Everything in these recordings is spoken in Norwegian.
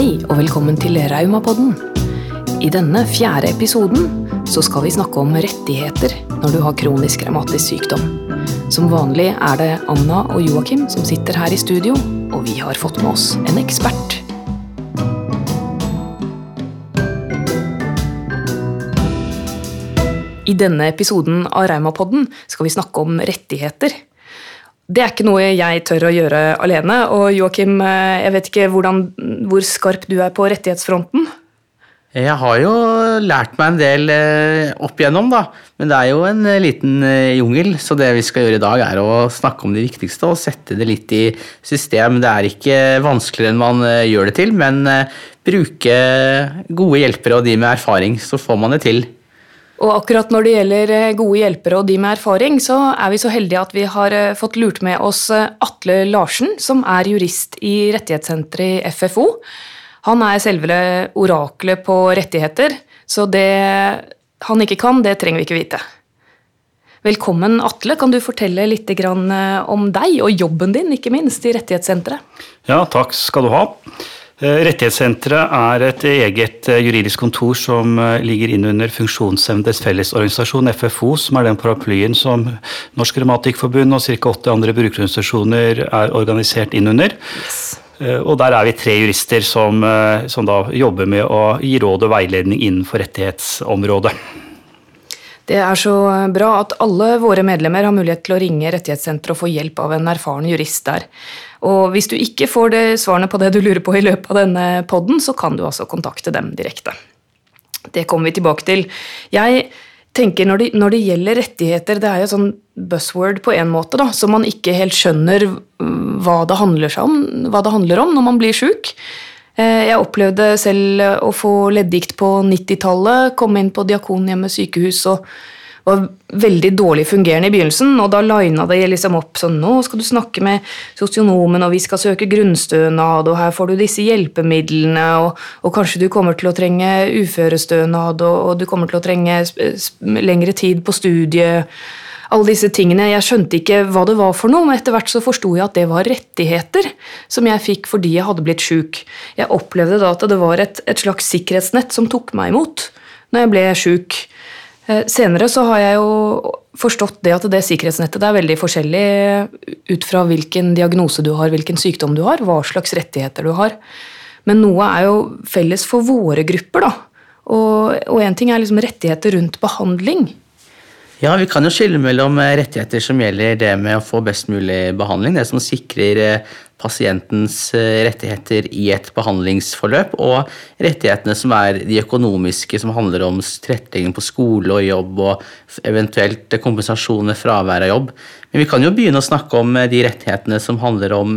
Hei og velkommen til Raumapodden. I denne fjerde episoden så skal vi snakke om rettigheter når du har kronisk revmatisk sykdom. Som vanlig er det Anna og Joakim som sitter her i studio, og vi har fått med oss en ekspert. I denne episoden av Raumapodden skal vi snakke om rettigheter. Det er ikke noe jeg tør å gjøre alene. Og Joakim, eh, jeg vet ikke hvordan, hvor skarp du er på rettighetsfronten? Jeg har jo lært meg en del eh, opp igjennom, da. Men det er jo en eh, liten jungel, så det vi skal gjøre i dag, er å snakke om det viktigste og sette det litt i system. Det er ikke vanskeligere enn man gjør det til, men bruke gode hjelpere og de med erfaring, så får man det til. Og akkurat når det gjelder eh, gode hjelpere og de med erfaring, så er vi så heldige at vi har eh, fått lurt med oss eh, Atle Larsen, som er jurist i rettighetssenteret i FFO. Han er selve oraklet på rettigheter, så det han ikke kan, det trenger vi ikke vite. Velkommen, Atle. Kan du fortelle litt om deg og jobben din, ikke minst, i rettighetssenteret? Ja, takk skal du ha. Eh, rettighetssenteret er et eget eh, juridisk kontor som eh, ligger innunder Funksjonshemmedes Fellesorganisasjon, FFO, som er den paraplyen som Norsk Revmatikkforbund og ca. 80 andre brukerorganisasjoner er organisert innunder. Yes. Og der er vi tre jurister som, som jobber med å gi råd og veiledning innenfor rettighetsområdet. Det er så bra at alle våre medlemmer har mulighet til å ringe rettighetssenteret og få hjelp av en erfaren jurist der. Og hvis du ikke får svarene på det du lurer på i løpet av denne poden, så kan du altså kontakte dem direkte. Det kommer vi tilbake til. Jeg tenker når det, når det gjelder rettigheter, det er jo sånn buzzword på en måte, da, så man ikke helt skjønner hva det handler om, hva det handler om når man blir sjuk. Eh, jeg opplevde selv å få leddgikt på 90-tallet, komme inn på Diakonhjemmet sykehus og var veldig dårlig fungerende i begynnelsen. Og da lina det liksom opp sånn Nå skal du snakke med sosionomen, og vi skal søke grunnstønad, og her får du disse hjelpemidlene, og, og kanskje du kommer til å trenge uførestønad, og, og du kommer til å trenge lengre tid på studiet. Alle disse tingene. Jeg skjønte ikke hva det var for noe, men etter hvert så forsto jeg at det var rettigheter som jeg fikk fordi jeg hadde blitt sjuk. Jeg opplevde da at det var et, et slags sikkerhetsnett som tok meg imot når jeg ble sjuk. Eh, senere så har jeg jo forstått det at det sikkerhetsnettet er veldig forskjellig ut fra hvilken diagnose du har, hvilken sykdom du har, hva slags rettigheter du har. Men noe er jo felles for våre grupper, da. Og én ting er liksom rettigheter rundt behandling. Ja, vi kan jo skille mellom eh, rettigheter som gjelder det med å få best mulig behandling, det som sikrer eh, pasientens eh, rettigheter i et behandlingsforløp, og rettighetene som er de økonomiske, som handler om tilrettelegging på skole og jobb, og eventuelt kompensasjon ved fravær av jobb. Men vi kan jo begynne å snakke om de rettighetene som handler om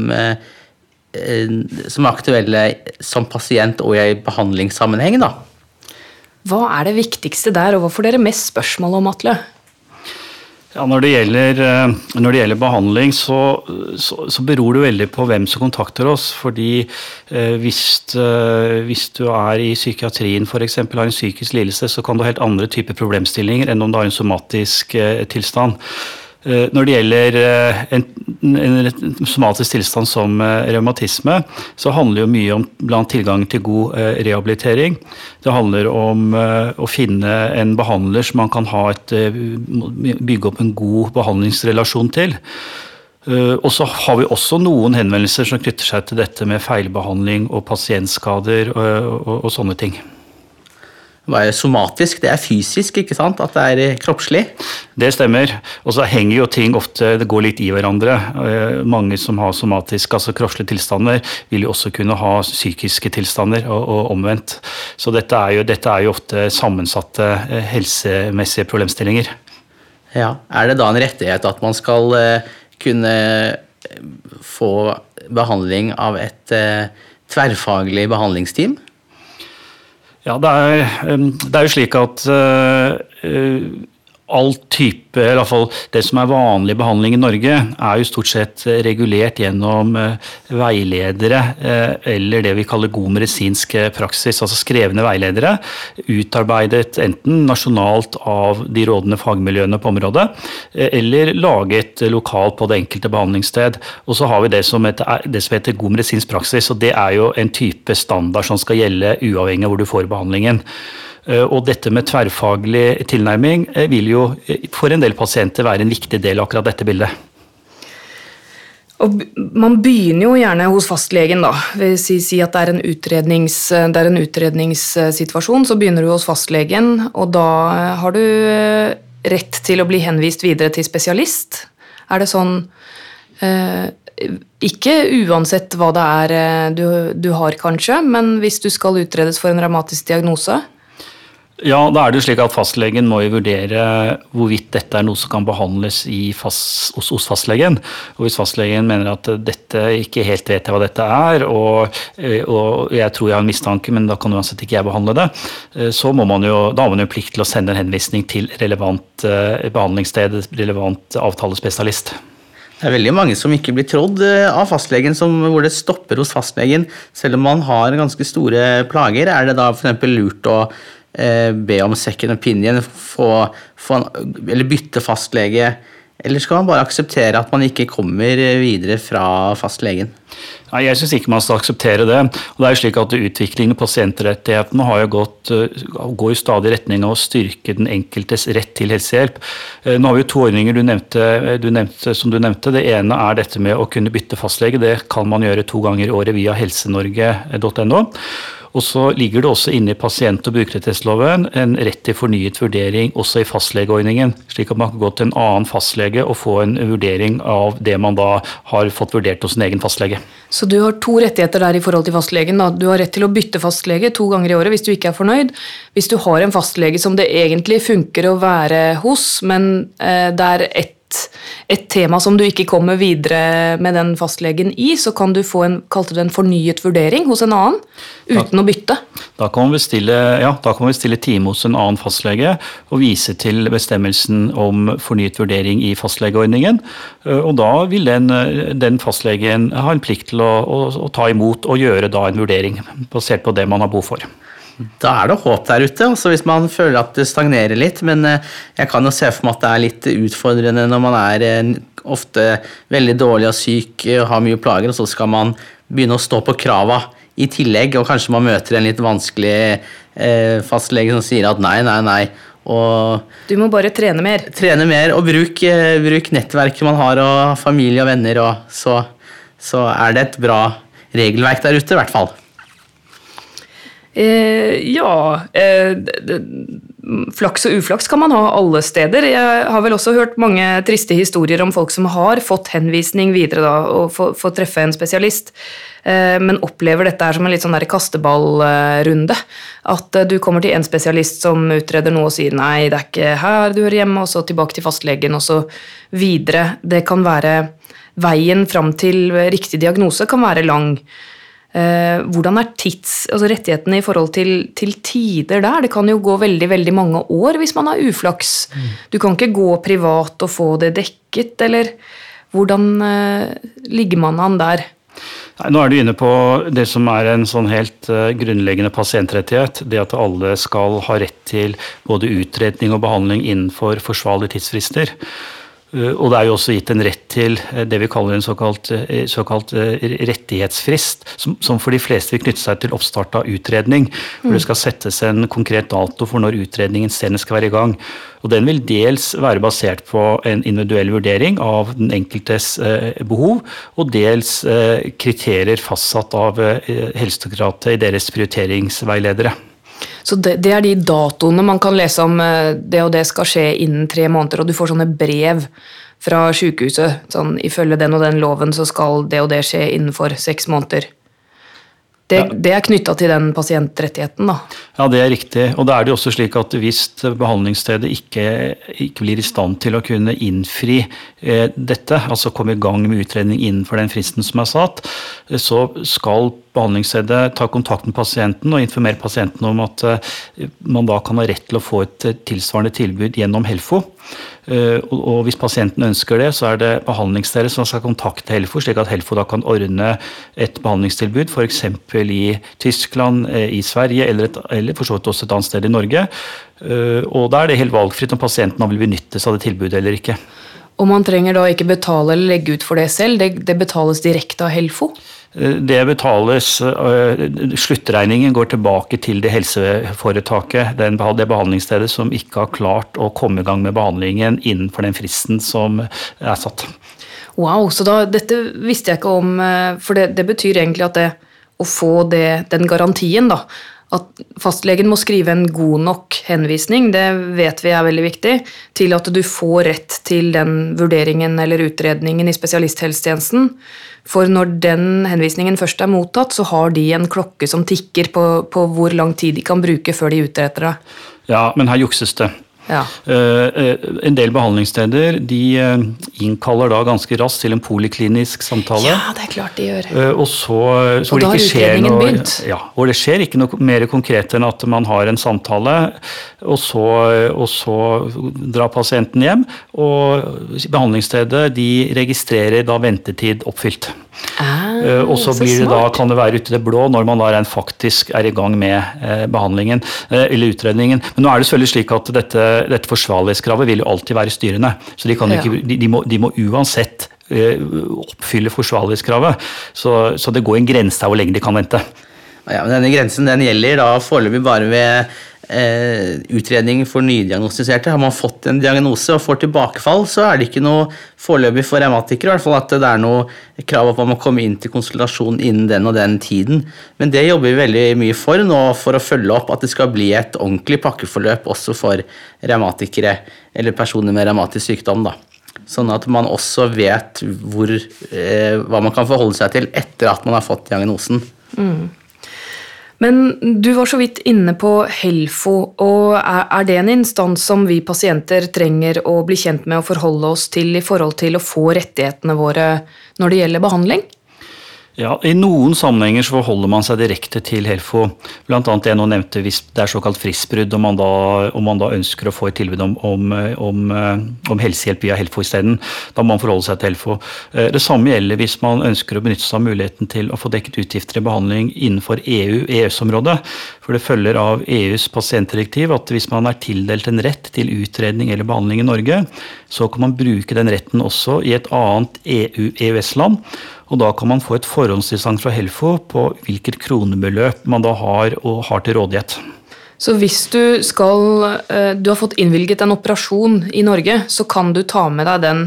som er aktuelle som pasient og i behandlingssammenheng. da. Hva er det viktigste der, og hva får dere mest spørsmål om, Atle? Ja, når, det gjelder, eh, når det gjelder behandling, så, så, så, beror det veldig på hvem som kontakter oss. fordi eh, hvis, eh, hvis, du er i psykiatrien f.eks. har en psykisk lidelse, så kan du ha helt andre typer problemstillinger enn om du har en somatisk eh, tilstand. Eh, når det gjelder eh, en, en somatisk tilstand som eh, revmatisme, så handler det mye om blant tilgang til god rehabilitering. Det handler om å finne en behandler som man kan et, bygge opp en god behandlingsrelasjon til. Og så har vi også noen henvendelser som knytter seg til dette med feilbehandling og pasientskader og, og, og sånne ting være somatisk. Det er fysisk, ikke sant? At det er eh, kroppslig. Det stemmer. Og så henger jo ting ofte Det går litt i hverandre. Eh, mange som har somatiske, altså kroppslige tilstander, vil jo også kunne ha psykiske tilstander, og, og omvendt. Så dette er, jo, dette er jo ofte sammensatte eh, helsemessige problemstillinger. Ja, Er det da en rettighet at man skal kunne få behandling av et tverrfaglig behandlingsteam? Ja, det er, det er, jo slik at uh, all type, i hvert fall det som er vanlig behandling i Norge, er jo stort sett regulert gjennom eh, veiledere, eh, eller det vi kaller god medisinsk praksis, altså skrevne veiledere, utarbeidet enten nasjonalt av de rådende fagmiljøene på området, eh, eller laget lokalt på det enkelte behandlingssted. Og så har vi det som heter, det som heter god medisinsk praksis, og det er jo en type standard som skal gjelde uavhengig av hvor du får behandlingen. Eh, og dette med tverrfaglig tilnærming eh, vil jo eh, for en del pasienter være en viktig del av akkurat dette bildet. Og man begynner jo gjerne hos fastlegen, da. Si, si at det er, det er, en utredningssituasjon, så begynner du hos fastlegen, og da har du rett til å bli henvist videre til spesialist. Er det sånn eh, Ikke uansett hva det er du, du har, kanskje, men hvis du skal utredes for en revmatisk diagnose, ja, da er det jo slik at Fastlegen må jo vurdere hvorvidt dette er noe som kan behandles fast, hos, hos, fastlegen. Og Hvis fastlegen mener at dette ikke helt vet jeg hva dette er, og, og, jeg tror jeg har en mistanke, men da kan uansett ikke jeg behandle det, så må man jo, da har man jo plikt til å sende en henvisning til relevant eh, behandlingssted, relevant avtalespesialist. Det er veldig mange som ikke blir trodd eh, av fastlegen, som, hvor det stopper hos fastlegen. Selv om man har ganske store plager, er det da f.eks. lurt å Eh, be om second opinion, få, få en, eller bytte fastlege? Eller skal man bare akseptere at man ikke kommer videre fra fastlegen? Nei, Jeg syns ikke man skal akseptere det. Og det er jo slik at Utviklingen i pasientrettighetene har jo gått, eh, går i stadig retning av å styrke den enkeltes rett til helsehjelp. Eh, nå har vi jo to ordninger du nevnte, du nevnte, som du nevnte. Det ene er dette med å kunne bytte fastlege. Det kan man gjøre to ganger i året via helsenorge.no. Og så ligger det også inne i pasient- og brukerrettighetsloven en rett til fornyet vurdering også i fastlegeordningen, slik at man kan gå til en annen fastlege og få en vurdering av det man da har fått vurdert hos en egen fastlege. Så du har to rettigheter der i forhold til fastlegen. Da. Du har rett til å bytte fastlege to ganger i året hvis du ikke er fornøyd. Hvis du har en fastlege som det egentlig funker å være hos, men eh, der er ett et tema som du ikke kommer videre med den fastlegen i, så kan du få en, en fornyet vurdering hos en annen uten da, å bytte. Da kan vi stille, ja, time hos en annen fastlege og vise til bestemmelsen om fornyet vurdering i fastlegeordningen. Eh, og da vil den, den fastlegen ha en plikt til å, å, å ta imot og gjøre da en vurdering basert på det man har behov for. Da er det håp der ute, altså hvis man føler at det stagnerer litt. Men eh, jeg kan jo se for meg at det er litt utfordrende når man er eh, ofte veldig dårlig og syk og har mye plager, og så skal man begynne å stå på krava i tillegg, og kanskje man møter en litt vanskelig eh, fastlege som sier at nei, nei, nei. Og du må bare trene mer. Trene mer, og bruk, eh, bruk nettverket man har, og familie og venner, og så, så er det et bra regelverk der ute, i hvert fall. Eh, ja eh, Flaks og uflaks kan man ha alle steder. Jeg har vel også hørt mange triste historier om folk som har fått henvisning videre da, og får, treffe en spesialist, eh, men opplever dette her som en litt sånn kasteballrunde. At du kommer til en spesialist som utreder noe og sier nei, det er ikke her du hører hjemme, og så tilbake til fastlegen, og så videre. Det kan være Veien fram til riktig diagnose kan være lang. Eh, hvordan er tids, altså rettighetene i forhold til, til, tider der? Det kan jo gå veldig veldig mange år hvis man har uflaks. Mm. Du kan ikke gå privat og få det dekket, eller hvordan uh, ligger man an der? Nei, nå er du inne på det som er en sånn helt uh, grunnleggende pasientrettighet. Det at alle skal ha rett til både utredning og behandling innenfor forsvarlige tidsfrister. Eh, og det er jo også gitt en rett til eh, det vi kaller en såkalt, eh, såkalt rettighetsfrist, som, som, for de fleste vil knytte seg til oppstart av utredning. Hvor det skal settes en konkret dato for når utredningen senest skal være i gang. Og Den vil dels være basert på en individuell vurdering av den enkeltes behov, og dels kriterier fastsatt av Helsedirektoratet i deres prioriteringsveiledere. Så det, det, er de datoene man kan lese om eh, det og det skal skje innen tre måneder, og du får sånne brev fra sykehuset. Sånn ifølge den og den loven så skal det og det skje innenfor seks måneder. Det, ja. det, er knytta til den pasientrettigheten, da. Ja, det er riktig. Og da er det også slik at hvis behandlingsstedet ikke, ikke blir i stand til å kunne innfri eh, dette, altså komme i gang med utredning innenfor den fristen som er satt, eh, så skal behandlingsstedet tar kontakt med pasienten og informerer pasienten om at eh, man da kan ha rett til å få et eh, tilsvarende tilbud gjennom Helfo. Eh, og hvis pasienten ønsker det, så er det behandlingsstedet som skal kontakte Helfo, slik at Helfo da kan ordne et behandlingstilbud f.eks. i Tyskland, i Sverige eller, et, eller for så vidt også et annet sted i Norge. Og da er det helt valgfritt om pasienten vil benytte seg av det tilbudet eller ikke. Og man trenger da ikke betale eller legge ut for det selv, det, det betales direkte av Helfo? Eh, det betales eh, Sluttregningen går tilbake til det helseforetaket, det behandlingsstedet som ikke har klart å komme i gang med behandlingen innenfor den fristen som er satt. Wow, så da, dette visste jeg ikke om, eh, for det, det betyr egentlig at det å få det, den garantien, da, at fastlegen må skrive en god nok henvisning, det vet vi er veldig viktig, til at du får rett til den vurderingen eller utredningen i spesialisthelsetjenesten. For når den henvisningen først er mottatt, så har de en klokke som tikker på, på hvor lang tid de kan bruke før de utretter det. Ja, men her jukses det. Ja. Eh, eh, en del behandlingssteder de eh, innkaller da ganske raskt til en poliklinisk samtale. Ja, det er klart de gjør. Og så, så og da har utredningen noe, begynt. Ja, og det skjer ikke noe mer konkret enn at man har en samtale, og så, og så drar pasienten hjem. Og behandlingsstedet de registrerer da ventetid oppfylt. Ah, og så, blir det da, kan det være ute i det blå når man da rent faktisk er i gang med behandlingen eller utredningen. Men nå er det selvfølgelig slik at dette dette forsvarlighetskravet vil jo alltid være styrende. Så de, ja. ikke, de, de, må, de må, uansett oppfylle forsvarlighetskravet. Så, så, det går en grense her hvor lenge de kan vente. Ja, Denne grensen den gjelder da foreløpig bare ved eh, utredning for nydiagnostiserte. Har man fått en diagnose og får tilbakefall, så er det ikke noe foreløpig for revmatikere i hvert fall at det er noe krav om å komme inn til konsultasjon innen den og den tiden. Men det jobber vi veldig mye for nå, for å følge opp at det skal bli et ordentlig pakkeforløp også for revmatikere eller personer med revmatisk sykdom. da. Sånn at man også vet hvor, eh, hva man kan forholde seg til etter at man har fått diagnosen. Mm. Men du var så vidt inne på Helfo, og er det en instans som vi pasienter trenger å bli kjent med og forholde oss til i forhold til å få rettighetene våre når det gjelder behandling? Ja, I noen sammenhenger så forholder man seg direkte til Helfo. Bl.a. det jeg nå nevnte hvis det er såkalt fristbrudd, om man da, man da ønsker å få et tilbud om, om, om, om helsehjelp via Helfo isteden. Da må man forholde seg til Helfo. Eh, det samme gjelder hvis man ønsker å benytte seg av muligheten til å få dekket utgifter i behandling innenfor EU-EØS-området. For det følger av EUs pasientdirektiv at hvis man er tildelt en rett til utredning eller behandling i Norge, så kan man bruke den retten også i et annet EU-EØS-land. Og da kan man få et forhåndstilsagn fra Helfo på hvilket kronebeløp man da har og har til rådighet. Så hvis du skal eh, Du har fått innvilget en operasjon i Norge, så kan du ta med deg den,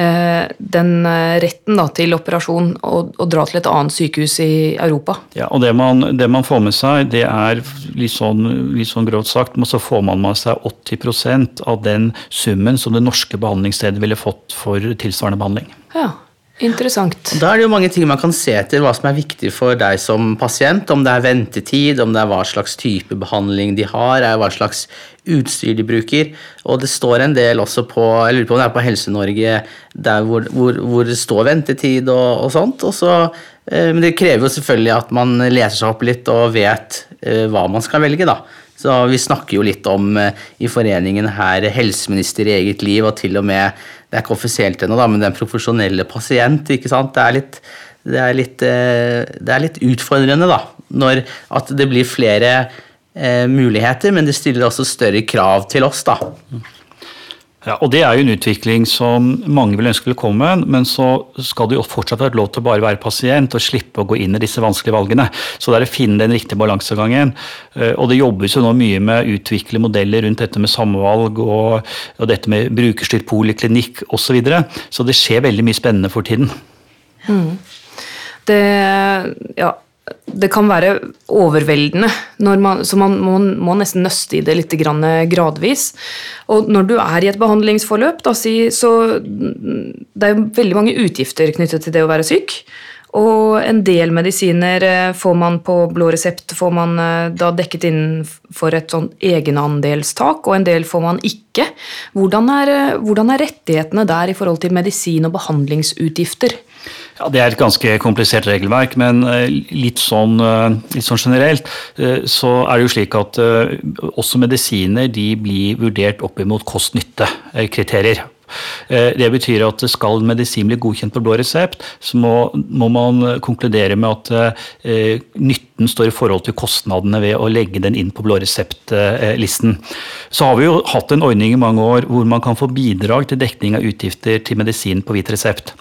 eh, den eh, retten da, til operasjon og, og, dra til et annet sykehus i Europa? Ja, og det man, det man får med seg, det er litt sånn, litt sånn grovt sagt, men så får man med seg 80% av den summen som det norske behandlingsstedet ville fått for tilsvarende behandling. Ja, Interessant. Da er det jo mange ting man kan se etter hva som er viktig for deg som pasient. Om det er ventetid, om det er hva slags type behandling de har, hva slags utstyr de bruker. Og det står en del også på jeg lurer på om det er på Helse-Norge der hvor, hvor, hvor, det står ventetid og, og sånt. Og så, eh, men det krever jo selvfølgelig at man leser seg opp litt og vet eh, hva man skal velge, da. Så Vi snakker jo litt om eh, i foreningen her helseminister i eget liv, og til og med Det er ikke offisielt ennå, men den profesjonelle pasient. ikke sant? Det er litt, det er litt, eh, det er litt utfordrende, da. Når at det blir flere eh, muligheter, men det stiller også større krav til oss, da. Ja, og Det er jo en utvikling som mange vil ønske velkommen, men så skal det jo fortsatt ha lov til å bare være pasient og slippe å gå inn i disse vanskelige valgene. Så det er å finne den riktige balansegangen. Eh, og det jobbes jo nå mye med å utvikle modeller rundt dette med samvalg og, og dette med brukerstyrt poliklinikk osv. Så, videre. så det skjer veldig mye spennende for tiden. Mm. Det, ja, det kan være overveldende, man, så man må, må, nesten nøste i det litt gradvis. Og når du er i et behandlingsforløp, da, så det er veldig mange utgifter knyttet til det å være syk. Og en del medisiner eh, får man på blå resept får man eh, da dekket innenfor et sånn egenandelstak, og en del får man ikke. Hvordan er, eh, hvordan er rettighetene der i forhold til medisin og behandlingsutgifter? Ja, Det er et ganske komplisert regelverk, men litt sånn, litt sånn, generelt så er det jo slik at også medisiner de blir vurdert opp imot kost-nytte-kriterier. Eh, det betyr at skal medisin bli godkjent på blå resept, så må, må man konkludere med at eh, nytten står i forhold til kostnadene ved å legge den inn på blå resept-listen. Så har vi jo hatt en ordning i mange år hvor man kan få bidrag til dekning av utgifter til medisin på hvit resept.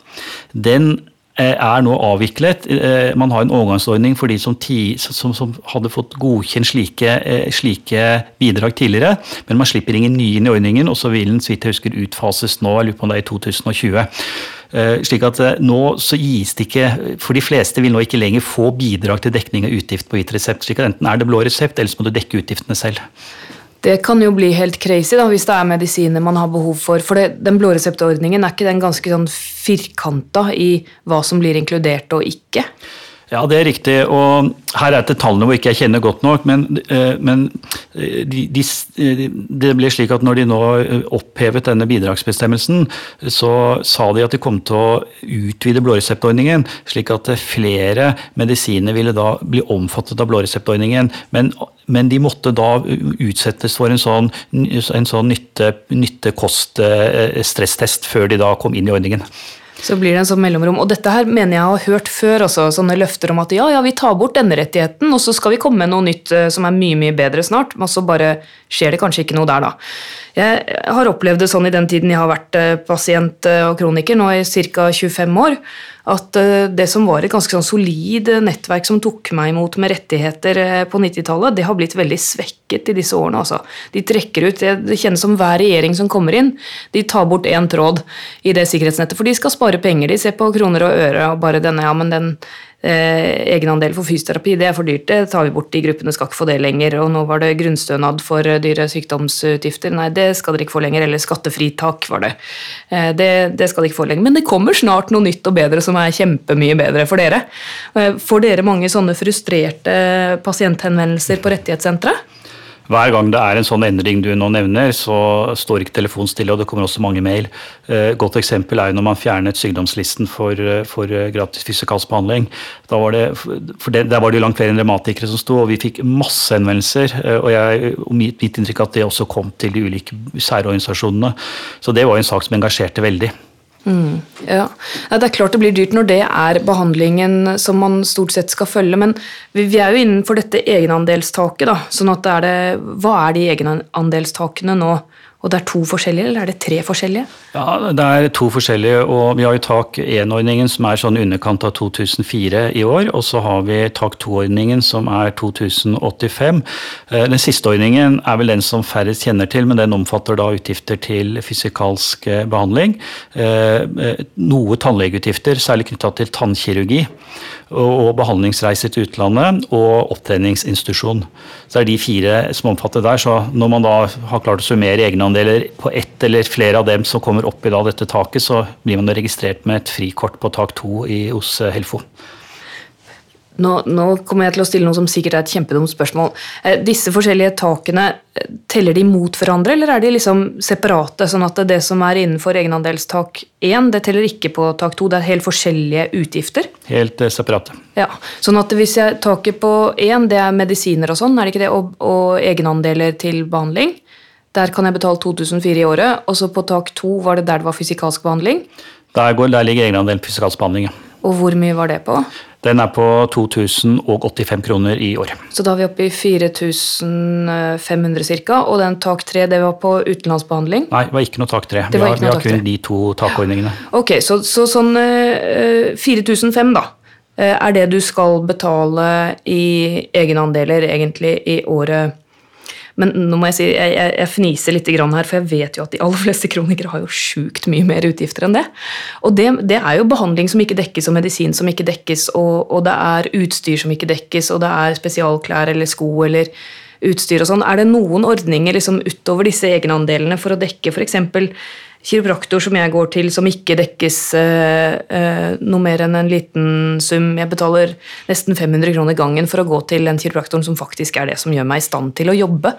Den Eh, er nå avviklet. Eh, man har en overgangsordning for de som, ti, som, som hadde fått godkjent slike, eh, slike, bidrag tidligere, men man slipper ingen nye inn i ordningen, og så vil den så vidt jeg husker utfases nå, jeg lurer på om det er i 2020. Slik at nå så gis det ikke For de fleste vil nå ikke lenger få bidrag til dekning av utgift på hvit resept. slik at Enten er det blå resept, eller så må du dekke utgiftene selv. Det kan jo bli helt crazy da, hvis det er medisiner man har behov for. For det, den blåreseptordningen, er ikke den ganske sånn firkanta i hva som blir inkludert og ikke? Ja, det er riktig. Og her er det tallene hvor ikke jeg kjenner godt nok. Men, eh, men eh, de, de, eh, det ble slik at når de nå opphevet denne bidragsbestemmelsen, så sa de at de kom til å utvide blåreseptordningen, slik at flere medisiner ville da bli omfattet av blåreseptordningen. Men, men de måtte da utsettes for en sånn, en sånn nytte-kost-stresstest før de da kom inn i ordningen. Så blir det en sånn mellomrom. Og dette her mener jeg har hørt før også, sånne løfter om at ja, ja, vi tar bort denne rettigheten, og så skal vi komme med noe nytt eh, som er mye, mye bedre snart. Men så bare skjer det kanskje ikke noe der, da. Jeg har opplevd det sånn i den tiden jeg har vært eh, pasient eh, og kroniker, nå i ca. 25 år, at det som var et ganske sånn solid nettverk som tok meg imot med rettigheter på 90-tallet, det har blitt veldig svekket i disse årene. Altså. De trekker ut, Det kjennes som hver regjering som kommer inn, de tar bort én tråd i det sikkerhetsnettet, for de skal spare penger. De ser på kroner og øre og bare denne, ja, men den eh, egenandel for fysioterapi, det er for dyrt, det tar vi bort, de gruppene skal ikke få det lenger. Og nå var det grunnstønad for eh, dyre sykdomsutgifter, nei, det skal dere ikke få lenger. Eller skattefritak, var det. Eh, det. det. skal dere ikke få lenger. Men det kommer snart noe nytt og bedre som er kjempemye bedre for dere. Eh, får dere mange sånne frustrerte pasienthenvendelser på rettighetssenteret? Hver gang det er en sånn endring du nå nevner, så står ikke telefonen stille, og det kommer også mange mail. Eh, godt eksempel er jo når man fjernet sykdomslisten for, eh, for eh, gratis fysikalsk behandling. Var det, for det, der var det jo langt flere enn revmatikere som sto, og vi fikk masse henvendelser. Og, og mitt inntrykk er at det også kom til de ulike særorganisasjonene. Så det var jo en sak som engasjerte veldig. Mm, ja. Det er klart det blir dyrt når det er behandlingen som man stort sett skal følge, men vi er jo innenfor dette egenandelstaket. da, sånn at er det, Hva er de egenandelstakene nå? Og det er to forskjellige, eller er det tre forskjellige? Ja, Det er to forskjellige, og vi har jo tak 1-ordningen som er sånn underkant av 2004 i år. Og så har vi tak 2-ordningen som er 2085. Eh, den siste ordningen er vel den som færrest kjenner til, men den omfatter da utgifter til fysikalsk eh, behandling. Eh, noe tannlegeutgifter, særlig knytta til tannkirurgi og behandlingsreiser til utlandet og opptreningsinstitusjon. Så det er de fire som omfatter der. Så når man da har klart å summere egenandeler på ett eller flere av dem som kommer opp i dette taket, så blir man registrert med et frikort på tak to hos eh, Helfo. Nå, nå, kommer jeg til å stille noe som sikkert er et kjempedumt spørsmål. Eh, disse forskjellige takene, eh, teller de mot hverandre, eller er de liksom separate? Sånn at det som er innenfor egenandelstak 1, det teller ikke på tak 2? Det er helt forskjellige utgifter? Helt eh, separate. Ja, sånn at hvis jeg taket på 1, det er medisiner og sånn, er det ikke det? Og, og egenandeler til behandling. Der kan jeg betale 2004 i året. Og så på tak 2 var det der det var fysikalsk behandling? Der, går, der ligger egenandelen fysikalsk behandling, ja. Og hvor mye var det på? Den er på 2085 kroner i år. Så da er vi oppe i 4500 ca. Og den tak 3, det var på utenlandsbehandling? Nei, det var ikke noe tak 3. Vi har, vi har kun de to takordningene. Ok, så, så sånn uh, 4005, da. Uh, er det du skal betale i egenandeler egentlig i året men nå må jeg si, jeg, jeg, jeg fniser litt her, for jeg vet jo at de aller fleste kronikere har jo sjukt mye mer utgifter enn det. Og det, det, er jo behandling som ikke dekkes, og medisin som ikke dekkes, og, og det er utstyr som ikke dekkes, og det er spesialklær eller sko eller utstyr og sånn. Er det noen ordninger liksom utover disse egenandelene for å dekke f.eks kiropraktor som jeg går til, som ikke dekkes eh, eh, noe mer enn en liten sum. Jeg betaler nesten 500 kroner gangen for å gå til den kiropraktoren som faktisk er det som gjør meg i stand til å jobbe.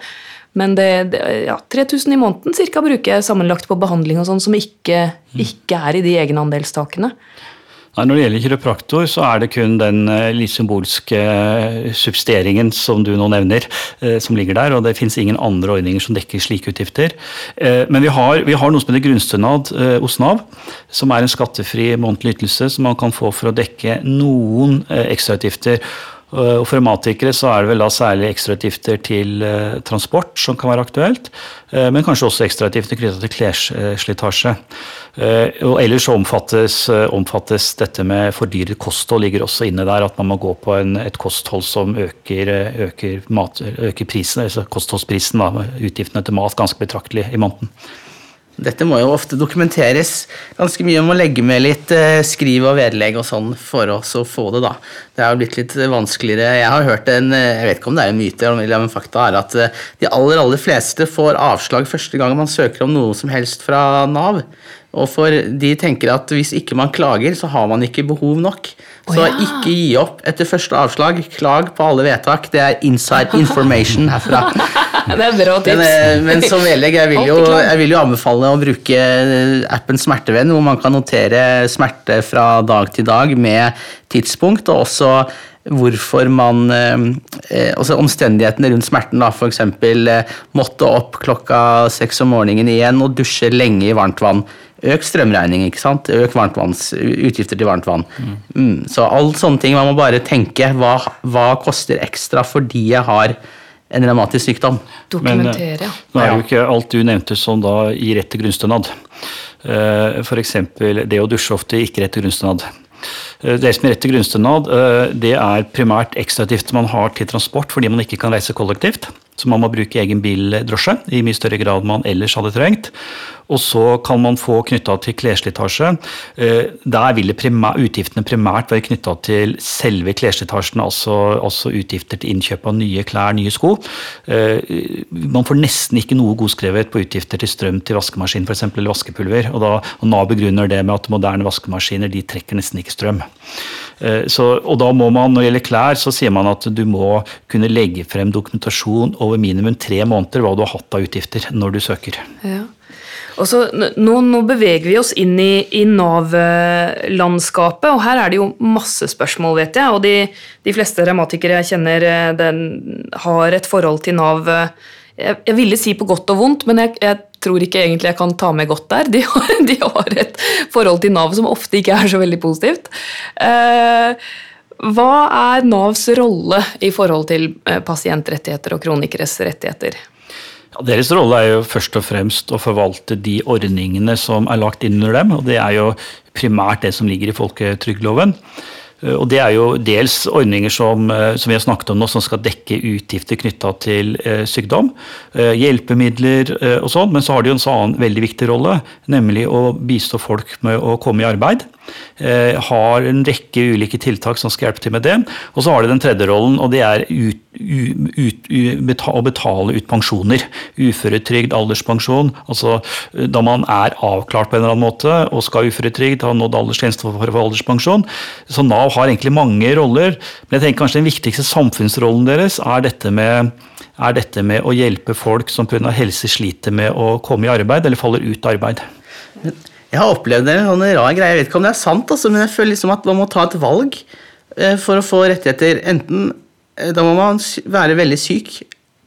Men det, det, ja, 3000 i måneden cirka bruker jeg sammenlagt på behandling og sånn, som ikke, ikke, er i de egenandelstakene. Nei, Når det gjelder kiropraktor, så er det kun den eh, litt symbolske eh, subsidieringen som du nå nevner, eh, som ligger der. Og det finnes ingen andre ordninger som dekker slike utgifter. Men vi har, vi har noe som heter grunnstønad hos Nav, som er en skattefri månedlig ytelse som man kan få for å dekke noen ekstrautgifter. Og For revmatikere så er det vel da særlig ekstrautgifter til eh, transport som kan være aktuelt, eh, men kanskje også ekstrautgifter knytta til klesslitasje. Eh, og ellers omfattes, omfattes, dette med fordyret kosthold ligger også inne der, at man må gå på en, et kosthold som øker, øker, mat, øker prisen, altså kostholdsprisen, da, utgiftene til mat, ganske betraktelig i måneden. Dette må jo ofte dokumenteres ganske mye. om å legge med litt eh, skriv og vedlegg og sånn for oss å få det, da. Det er jo blitt litt vanskeligere. Jeg har hørt en eh, jeg vet ikke om det er en myte eller en fakta, er at eh, de aller, aller fleste får avslag første gang man søker om noe som helst fra Nav. Og for de tenker at hvis ikke man klager, så har man ikke behov nok. Så oh, ja. ikke gi opp etter første avslag. Klag på alle vedtak. Det er inside information herfra. det er bra tips. Men, eh, men som vedlegg, jeg vil, jo, jeg vil jo anbefale å bruke appen Smertevenn, hvor man kan notere smerte fra dag til dag med tidspunkt, og også hvorfor man eh, eh Altså omstendighetene rundt smerten, da. F.eks. Eh, måtte opp klokka seks om morgenen igjen og dusje lenge i varmt vann. Økt strømregning, ikke sant. Øk utgifter til varmtvann. Mm. Mm, så alle sånne ting. Man må bare tenke hva, hva koster ekstra fordi jeg har en revmatisk sykdom. Dokumentere. Men, nå er jo ikke alt du nevnte som da gir rett til grunnstønad. Eh, F.eks. det å dusje ofte ikke rett til grunnstønad. Eh, det som er rett til grunnstønad, eh, det er primært ekstrautgifter man har til transport fordi man ikke kan reise kollektivt. Så man må bruke egen bildrosje i mye større grad man ellers hadde trengt. Og så kan man få knytta til klesslitasje. Eh, der vil primæ utgiftene primært være knytta til selve klesslitasjen, altså, altså, utgifter til innkjøp av nye klær, nye sko. Man får nesten ikke noe godskrevet på utgifter til strøm til vaskemaskin f.eks. eller vaskepulver. Og, da, og Nav begrunner det med at moderne vaskemaskiner de trekker nesten ikke strøm. Eh, så, og da må man, Når det gjelder klær, så sier man at du må kunne legge frem dokumentasjon over minimum tre måneder hva du har hatt av utgifter når du søker. Ja. Så, nå, nå, beveger vi oss inn i, i Nav-landskapet, og her er det jo masse spørsmål, vet jeg. Og de, de fleste revmatikere jeg kjenner, eh, den, har et forhold til Nav eh, jeg, jeg, ville si på godt og vondt, men jeg, jeg, tror ikke egentlig jeg kan ta med godt der. De har, de har, et forhold til Nav som ofte ikke er så veldig positivt. Eh, hva er Navs rolle i forhold til eh, pasientrettigheter og kronikeres rettigheter? Ja, deres rolle er jo først og fremst å forvalte de ordningene som er lagt inn under dem. og Det er jo primært det som ligger i folketrygdloven. Eh, og Det er jo dels ordninger som, eh, som, vi har snakket om nå, som skal dekke utgifter knytta til eh, sykdom. Hjelpemidler og sånn, men så har de jo en annen veldig viktig rolle, nemlig å bistå folk med å komme i arbeid. Har en rekke ulike tiltak som skal hjelpe til med det. Og så har de den tredje rollen, og det er ut, ut, ut, å betale ut pensjoner. Uføretrygd, alderspensjon. Altså da man er avklart på en eller annen måte og skal ha uføretrygd, har nådd aldersgrensen for, for alderspensjon. Så Nav har egentlig mange roller, men jeg tenker kanskje den viktigste samfunnsrollen deres er dette med er dette med å hjelpe folk som pga. helse sliter med å komme i arbeid eller faller ut av arbeid. Jeg har opplevd en sånn rar greie, jeg vet ikke om det er sant, altså, men jeg føler liksom at man må ta et valg eh, for å få rettigheter. Enten eh, da må man være veldig syk,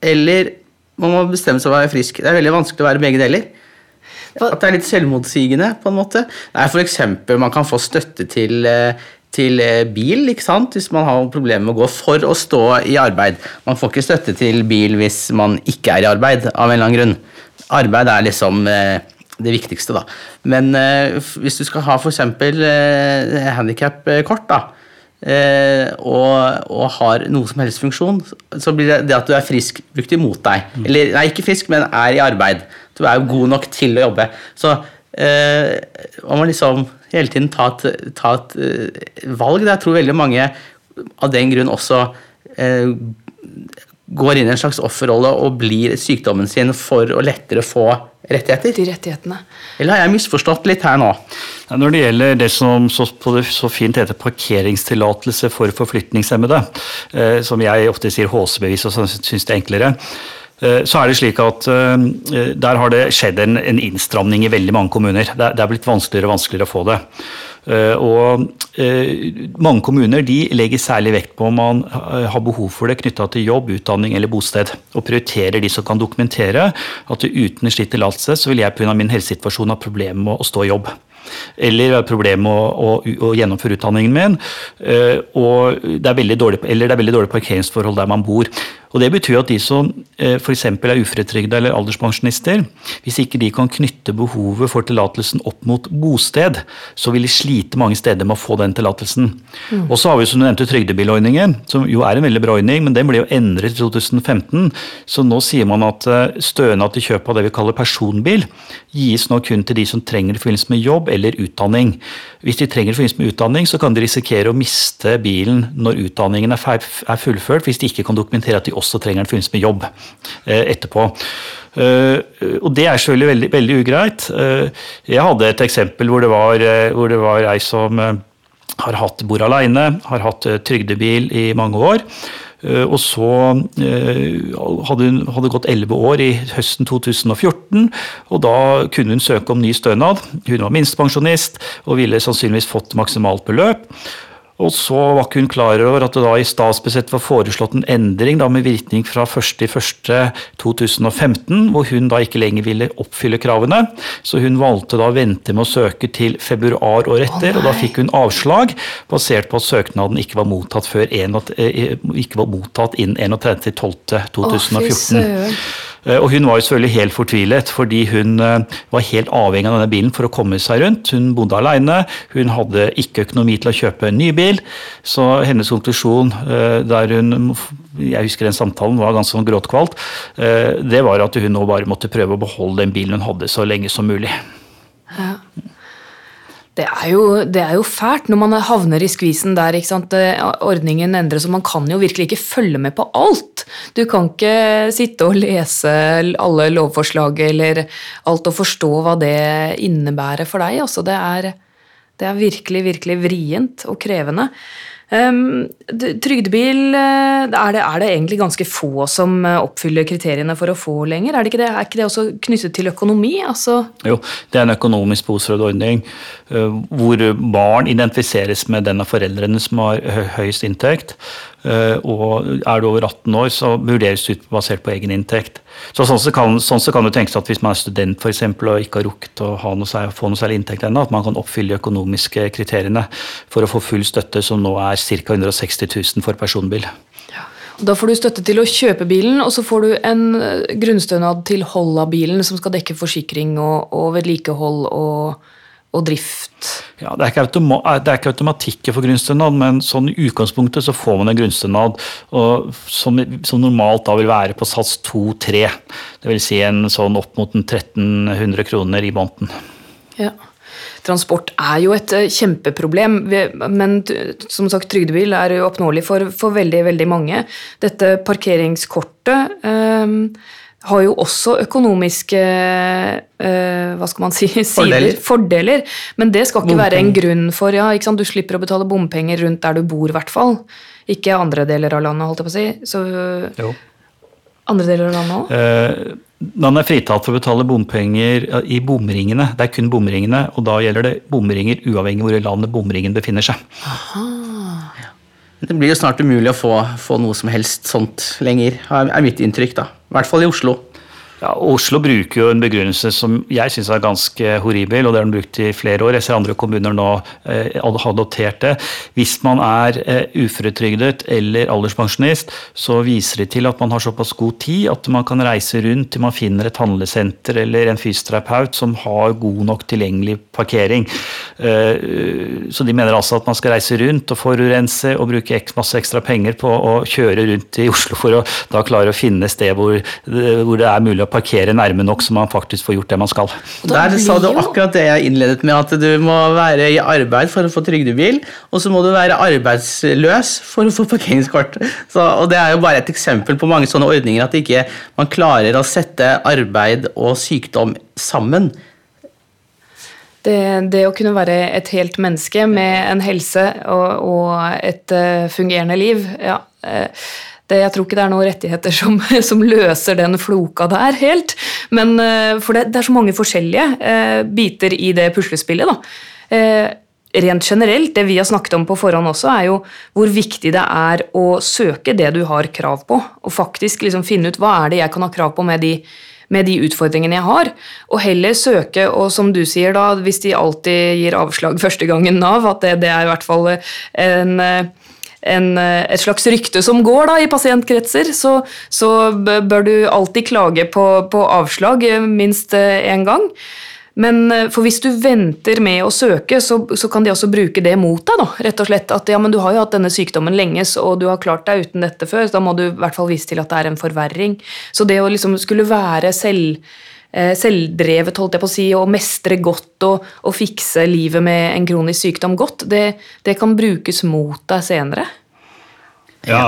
eller man må bestemme seg for å være frisk. Det er veldig vanskelig å være begge deler. At det er litt selvmotsigende, på en måte. Nei, for eksempel, man kan få støtte til, eh, til bil ikke sant? hvis man har problemer med å gå for å stå i arbeid. Man får ikke støtte til bil hvis man ikke er i arbeid, av en eller annen grunn. Arbeid er liksom det viktigste, da. Men eh, hvis du skal ha f.eks. Eh, handikapkort, da, eh, og, og, har noe som helst funksjon, så blir det, det at du er frisk, brukt imot deg. Mm. Eller nei, ikke frisk, men er i arbeid. Du er jo god nok til å jobbe. Så eh, man må liksom hele tiden ta et, ta et uh, valg. Jeg tror veldig mange av den grunn også eh, går inn i en slags offerrolle og blir sykdommen sin for å lettere få rettigheter. De rettighetene. Eller har jeg misforstått litt her nå? Når det gjelder det som så, så fint heter parkeringstillatelse for forflytningshemmede, eh, som jeg ofte sier HC-bevis og syns det er enklere, eh, så er det slik at eh, Der har det skjedd en, en innstramning i veldig mange kommuner. Det, det er blitt vanskeligere og vanskeligere å få det. Og mange kommuner de legger særlig vekt på om man har behov for det knytta til jobb, utdanning eller bosted, og prioriterer de som kan dokumentere at uten en slik tillatelse så vil jeg pga. min helsesituasjon ha problemer med å stå i jobb eller problem med å, å, å, gjennomføre utdanningen min, og det er dårlig, eller det er veldig dårlig parkeringsforhold der man bor. Og Det betyr at de som eh, f.eks. er uføretrygda eller alderspensjonister, hvis ikke de kan knytte behovet for tillatelsen opp mot bosted, så vil de slite mange steder med å få den tillatelsen. Mm. Og så har vi som du nevnte trygdebilordningen, som jo er en veldig bra ordning, men den ble jo endret i 2015. Så nå sier man at eh, stønad til kjøp av det vi kaller personbil, gis nå kun til de som trenger det i forbindelse med jobb eller utdanning. Hvis de trenger det i forbindelse med utdanning, så kan de risikere å miste bilen når utdanningen er fullført, hvis de ikke kan dokumentere at de også også trenger den i med jobb eh, etterpå. Uh, og det er selvfølgelig veldig, veldig ugreit. Uh, jeg hadde et eksempel hvor det var, hvor det var ei som har hatt bor alene, har hatt trygdebil i mange år. Og så hadde hun hadde gått elleve år i høsten 2014, og da kunne hun søke om ny stønad. Hun var minstepensjonist og ville sannsynligvis fått maksimalt beløp. Og så var ikke hun klar over at det da i statsbudsjettet var foreslått en endring da med virkning fra 1.1.2015, hvor hun da ikke lenger ville oppfylle kravene. Så hun valgte da å vente med å søke til februar året etter, oh, og da fikk hun avslag basert på at søknaden ikke var mottatt, før en, eh, ikke var mottatt innen 31.12.2014. Oh, og hun var jo selvfølgelig helt fortvilet, fordi hun eh, var helt avhengig av denne bilen for å komme seg rundt. Hun bodde alene, hun hadde ikke økonomi til å kjøpe en ny bil. Så hennes konklusjon, eh, der hun Jeg husker den samtalen var ganske sånn gråtkvalt. Det var at hun nå bare måtte prøve å beholde den bilen hun hadde så lenge som mulig. Ja. Det er, jo, det er, jo, fælt når man havner i skvisen der. Ordningen endres, og man kan jo virkelig ikke følge med på alt. Du kan ikke sitte og lese alle lovforslag eller alt og forstå hva det innebærer for deg. Altså, det, er, det er virkelig, virkelig vrient og krevende. Um, trygdebil eh, er det, er det, egentlig ganske få som eh, oppfyller kriteriene for å få lenger? Er, ikke det, er ikke det også knyttet til økonomi? Altså? Jo, det er en økonomisk behovsprøvd ordning uh, hvor barn identifiseres med den av foreldrene som har høyest inntekt. Uh, og er du over 18 år, så vurderes du basert på egen inntekt. Så sånn så kan, sånn så kan du tenke seg at hvis man er student for eksempel, og ikke har rukket å noe, få noe særlig inntekt ennå, at man kan oppfylle de økonomiske kriteriene for å få full støtte, som nå er ca. 160 000 for personbil. Da får du støtte til å kjøpe bilen, og så får du en eh, grunnstønad til hold av bilen, som skal dekke forsikring og, og vedlikehold og og drift? Ja, det, er automa det, er ikke automatikk for grunnstønad, men sånn i utgangspunktet så får man en grunnstønad som, som, normalt da vil være på sats 2-3. Dvs. Si en sånn opp mot 1300 kroner i måneden. Ja. Transport er jo et eh, kjempeproblem, men som sagt, trygdebil er jo oppnåelig for, for veldig, veldig mange. Dette parkeringskortet um, har jo også økonomiske øh, hva skal man si, sider, fordeler. fordeler. Men det skal ikke være en grunn for ja? Du slipper å betale bompenger rundt der du bor, i hvert fall. Ikke andre deler av landet, holdt jeg på å si. Så, jo. Andre deler av landet òg? Uh, man er fritatt for å betale bompenger i bomringene. Det er kun bomringene, og da gjelder det bomringer uavhengig hvor i landet bomringen befinner seg. Aha. Det blir jo snart umulig å få, få noe som helst sånt lenger, er mitt inntrykk. da. I hvert fall i Oslo. Ja, Oslo bruker jo en begrunnelse som jeg syns er ganske horribel, og det har den brukt i flere år. Jeg ser andre kommuner nå eh, adoptert det. Hvis man er eh, uføretrygdet eller alderspensjonist, så viser det til at man har såpass god tid at man kan reise rundt til man finner et handlesenter eller en fysioterapeut som har god nok tilgjengelig parkering. Eh, så de mener altså at man skal reise rundt og forurense og bruke masse ekstra penger på å kjøre rundt i Oslo for å da klare å finne sted hvor, hvor det er mulig å parkere nærme nok så man faktisk får gjort det man skal. Der sa du akkurat det jeg innledet med, at du må være i arbeid for å få trygdebil, og så må du være arbeidsløs for å få parkeringskort. Så, og Det er jo bare et eksempel på mange sånne ordninger, at ikke man klarer å sette arbeid og sykdom sammen. Det, det, å kunne være et helt menneske med en helse og, og et uh, fungerende liv, ja. Det, jeg tror ikke det er noen rettigheter som, som løser den floka der helt. Men, eh, for det, det, er så mange forskjellige eh, biter i det puslespillet. da. Eh, rent generelt, det vi har snakket om på forhånd også, er jo hvor viktig det er å søke det du har krav på, og faktisk liksom finne ut hva er det jeg kan ha krav på med de, med de utfordringene jeg har, og heller søke, og som du sier da, hvis de alltid gir avslag første gangen Nav, at det, det er i hvert fall en en, et slags rykte som går da, i pasientkretser, så, så bør du alltid klage på, på avslag minst én gang. Men eh, for hvis du venter med å søke, så, så, kan de også bruke det mot deg. da, rett og slett. At ja, men du har jo hatt denne sykdommen lenge, og du har klart deg uten dette før. så Da må du i hvert fall vise til at det er en forverring. Så det å liksom skulle være selv, eh, selvdrevet, holdt jeg på å si, og mestre godt og, og fikse livet med en kronisk sykdom godt, det, det kan brukes mot deg senere. Ja,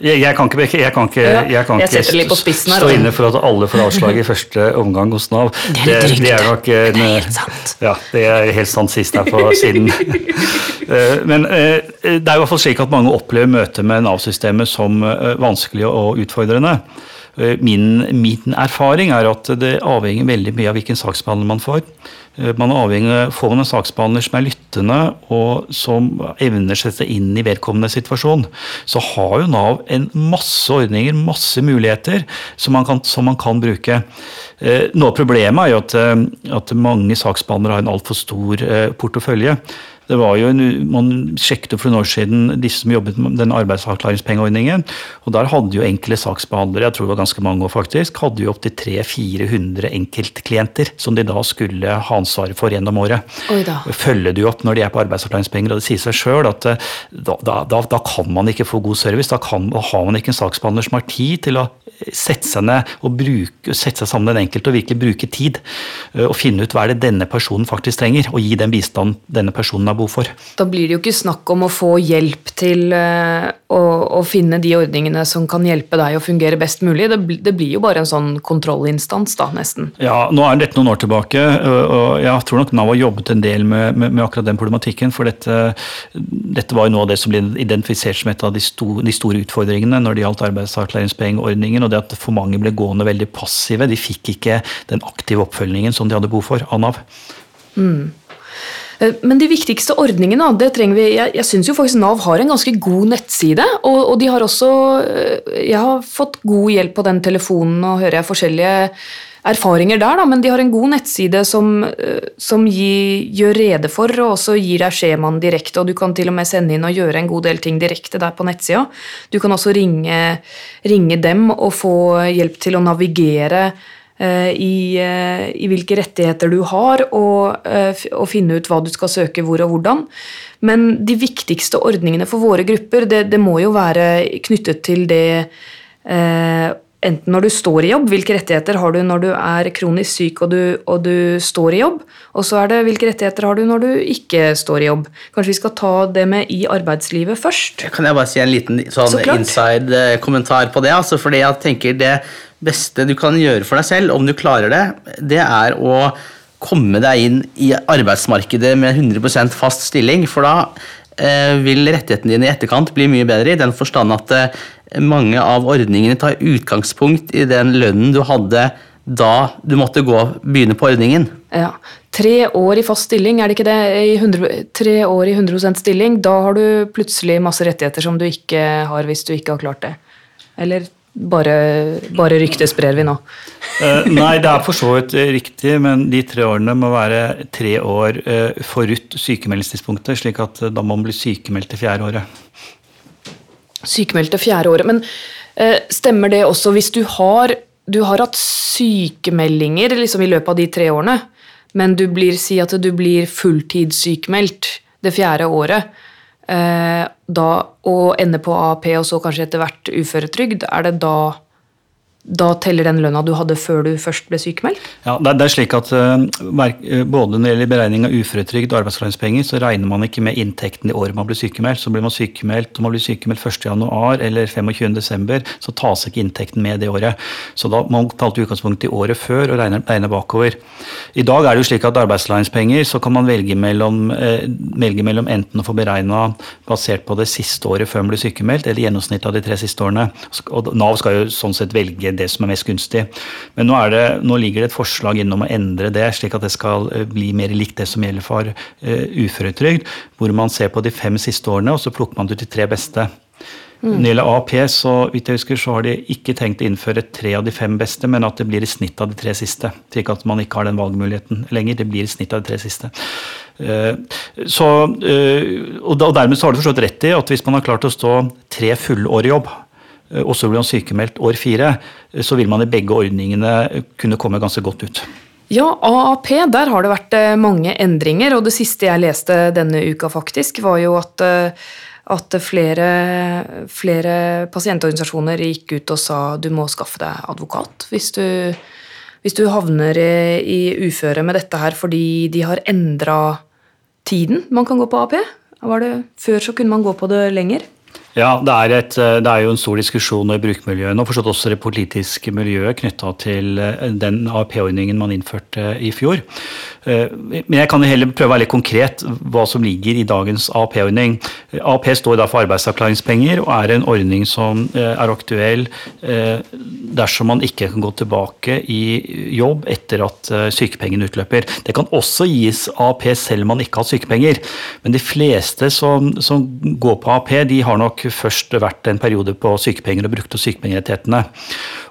jeg, jeg, kan ikke, jeg kan ikke, jeg kan ikke stå inne for at alle får avslag i første omgang hos Nav. Det er, det, det er nok det er helt sant. Ja, det er helt sant sist her på siden. Eh, men eh, det er i hvert fall slik at mange opplever møtet med Nav-systemet som eh, vanskelig og utfordrende. Min, min, erfaring er at det avhenger veldig mye av hvilken saksbehandler man får. Eh, man er avhengig av Får man en saksbehandler som er lyttende, og som evner seg inn i vedkommende situasjon, så har jo Nav en masse ordninger, masse muligheter, som man kan, som man kan bruke. Eh, noe av problemet er jo at, eh, at mange saksbehandlere har en altfor stor portefølje. Det var jo en, Man sjekket for noen år siden disse som jobbet med den arbeidsavklaringspengeordningen. og Der hadde jo enkle saksbehandlere, jeg tror det var ganske mange år faktisk, hadde jo opptil 300-400 enkeltklienter som de da skulle ha ansvaret for gjennom året. Følger de opp når de er på arbeidsavklaringspenger, og det sier seg sjøl at eh, da, da, da, da, kan man ikke få god service. Da, kan, da har man ikke en saksbehandler som har tid til å sette seg ned og bruke, sette seg sammen med den enkelte og virkelig bruke tid. Eh, og finne ut hva er det denne personen faktisk trenger, og gi den bistand denne personen har behov for. Da blir det jo ikke snakk om å få hjelp til uh, å, å, finne de ordningene som kan hjelpe deg å fungere best mulig. Det, det, blir jo bare en sånn kontrollinstans, da, nesten. Ja, nå er dette noen år tilbake, og jeg tror nok Nav har jobbet en del med, med, med akkurat den problematikken. For dette, dette, var jo noe av det som ble identifisert som et av de, store, de store utfordringene når det gjaldt arbeidsavklaringspengeordningen, og det at for mange ble gående veldig passive. De fikk ikke den aktive oppfølgingen som de hadde behov for av Nav. Mm. Eh, men de viktigste ordningene, det trenger vi Jeg, jeg syns faktisk Nav har en ganske god nettside. Og, og, de har også eh, Jeg har fått god hjelp på den telefonen, og hører jeg forskjellige erfaringer der, da, men de har en god nettside som, eh, som gi, gjør rede for, og også gir deg skjemaen direkte. Og du kan til og med sende inn og gjøre en god del ting direkte der på nettsida. Du kan også ringe, ringe dem og få hjelp til å navigere i, eh, i, hvilke rettigheter du har, og, eh, og, finne ut hva du skal søke hvor og hvordan. Men de viktigste ordningene for våre grupper, det, det må jo være knyttet til det eh, enten når du står i jobb, hvilke rettigheter har du når du er kronisk syk og du, og du, står i jobb, og så er det hvilke rettigheter har du når du ikke står i jobb. Kanskje vi skal ta det med i arbeidslivet først? Kan jeg bare si en liten sånn inside-kommentar på det? Altså fordi jeg tenker det beste du kan gjøre for deg selv, om du klarer det, det er å komme deg inn i arbeidsmarkedet med 100% fast stilling. For da eh, vil rettighetene dine i etterkant bli mye bedre, i den forstand at eh, mange av ordningene tar utgangspunkt i den lønnen du hadde da du måtte gå, begynne på ordningen. Ja. Tre år i fast stilling, er det ikke det? I 100, tre år i 100% stilling, da har du plutselig masse rettigheter som du ikke har hvis du ikke har klart det. Eller bare, bare ryktesprer vi nå? uh, nei, det er for så vidt riktig, men de tre årene må være tre år uh, forut sykemeldingstidspunktet, slik at uh, da må man bli sykemeldt til fjerde året. Sykemeldt til fjerde året, men stemmer det også hvis du har, du har hatt sykemeldinger liksom, i løpet av de tre årene, men du blir, si at du blir fulltidssykemeldt det fjerde året? Eh, da å ende på AAP og så kanskje etter hvert uføretrygd, er det da da teller den lønna du hadde før du først ble sykemeldt? Ja, det er slik at uh, Både når det gjelder beregning av uføretrygd og arbeidsavklaringspenger, så regner man ikke med inntekten i året man blir sykemeldt. Så blir man sykemeldt om man blir sykemeldt 1.1. eller 25.12., så tas ikke inntekten med det året. Så da må man ta til utgangspunkt i året før og regne, regne, bakover. I dag er det jo slik at arbeidsavklaringspenger så kan man velge mellom, uh, velge mellom enten å få beregna basert på det siste året før man blir sykemeldt, eller gjennomsnittet av de tre siste årene. Og Nav skal jo sånn sett velge det som er mest gunstig. Men nå, det, nå ligger det et forslag innom å endre det, slik at det skal bli mer likt det som gjelder for uh, uføretrygd, hvor man ser på de fem siste årene, og så plukker man ut de tre beste. Mm. Når det gjelder AP, så vidt jeg husker, så har de ikke tenkt å innføre tre av de fem beste, men at det blir i snitt av de tre siste. Slik at man ikke har den valgmuligheten lenger. Det blir i snitt av de tre siste. Eh, så, eh, og dermed så har du forstått rett i at hvis man har klart å stå tre fulle år i jobb, eh, og så blir han sykemeldt år fire, så vil man i begge ordningene kunne komme ganske godt ut. Ja, AAP, der har det vært mange endringer. Og det siste jeg leste denne uka, faktisk, var jo at at flere, flere, pasientorganisasjoner gikk ut og sa du må skaffe deg advokat hvis du, hvis du havner i uføre med dette her fordi de har endra tiden man kan gå på AP. før så kunne man gå på det lenger. Ja, det er, et, det er, jo en stor diskusjon i brukermiljøene, og forstått også det politiske miljøet knytta til eh, den AAP-ordningen man innførte i fjor. Eh, men jeg kan heller prøve å være litt konkret hva som ligger i dagens AAP-ordning. AAP står da for arbeidsavklaringspenger og er en ordning som eh, er aktuell eh, dersom man ikke kan gå tilbake i jobb etter at sykepengene utløper. Det kan også gis AAP selv om man ikke har sykepenger, men de fleste som, som går på AAP, de har nok først vært en periode på sykepenger og brukt sykepengerettighetene.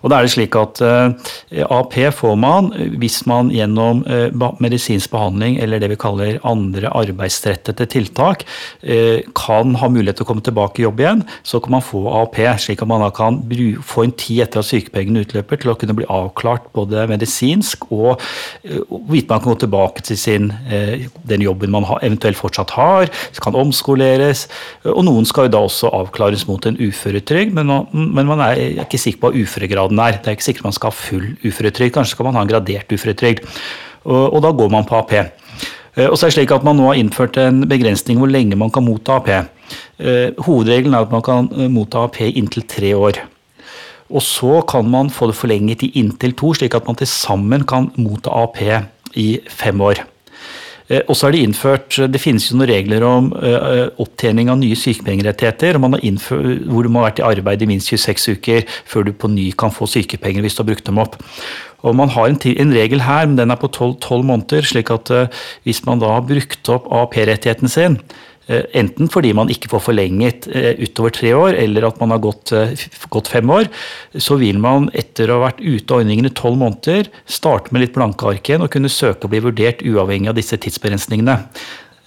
Og da er det slik at AAP får man hvis man gjennom medisin medisinsk behandling eller det vi kaller andre arbeidsrettede tiltak, eh, kan ha mulighet til å komme tilbake i jobb igjen, så kan man få AAP. Slik at man da kan få en tid etter at sykepengene utløper til å kunne bli avklart både medisinsk og hvite man kan gå tilbake til sin, eh, den jobben man eventuelt fortsatt har, kan omskoleres. Og noen skal jo da også avklares mot en uføretrygd, men, men man er ikke sikker på hva uføregraden er. Det er ikke sikkert man skal ha full uføretrygd, kanskje skal man ha en gradert uføretrygd og, da går man på AP. Eh, og så er det slik at Man nå har innført en begrensning hvor lenge man kan motta AP. Eh, hovedregelen er at man kan eh, motta AP inntil tre år. Og så kan man få det forlenget i inntil to, slik at man til sammen kan motta AP i fem år. Og så er Det innført, Det finnes jo noen regler om opptjening av nye sykepengerettigheter, hvor du må ha vært i arbeid i minst 26 uker før du på ny kan få sykepenger hvis du har brukt dem opp. Og Man har en, en, regel her, men den er på tolv måneder. slik at uh, hvis man da har brukt opp AP-rettigheten sin, enten fordi man ikke får forlenget uh, utover tre år, eller at man har gått, gått, fem år, så vil man etter å ha vært ute av ordningen i tolv måneder starte med litt blanke ark igjen og kunne søke å bli vurdert uavhengig av disse tidsbegrensningene.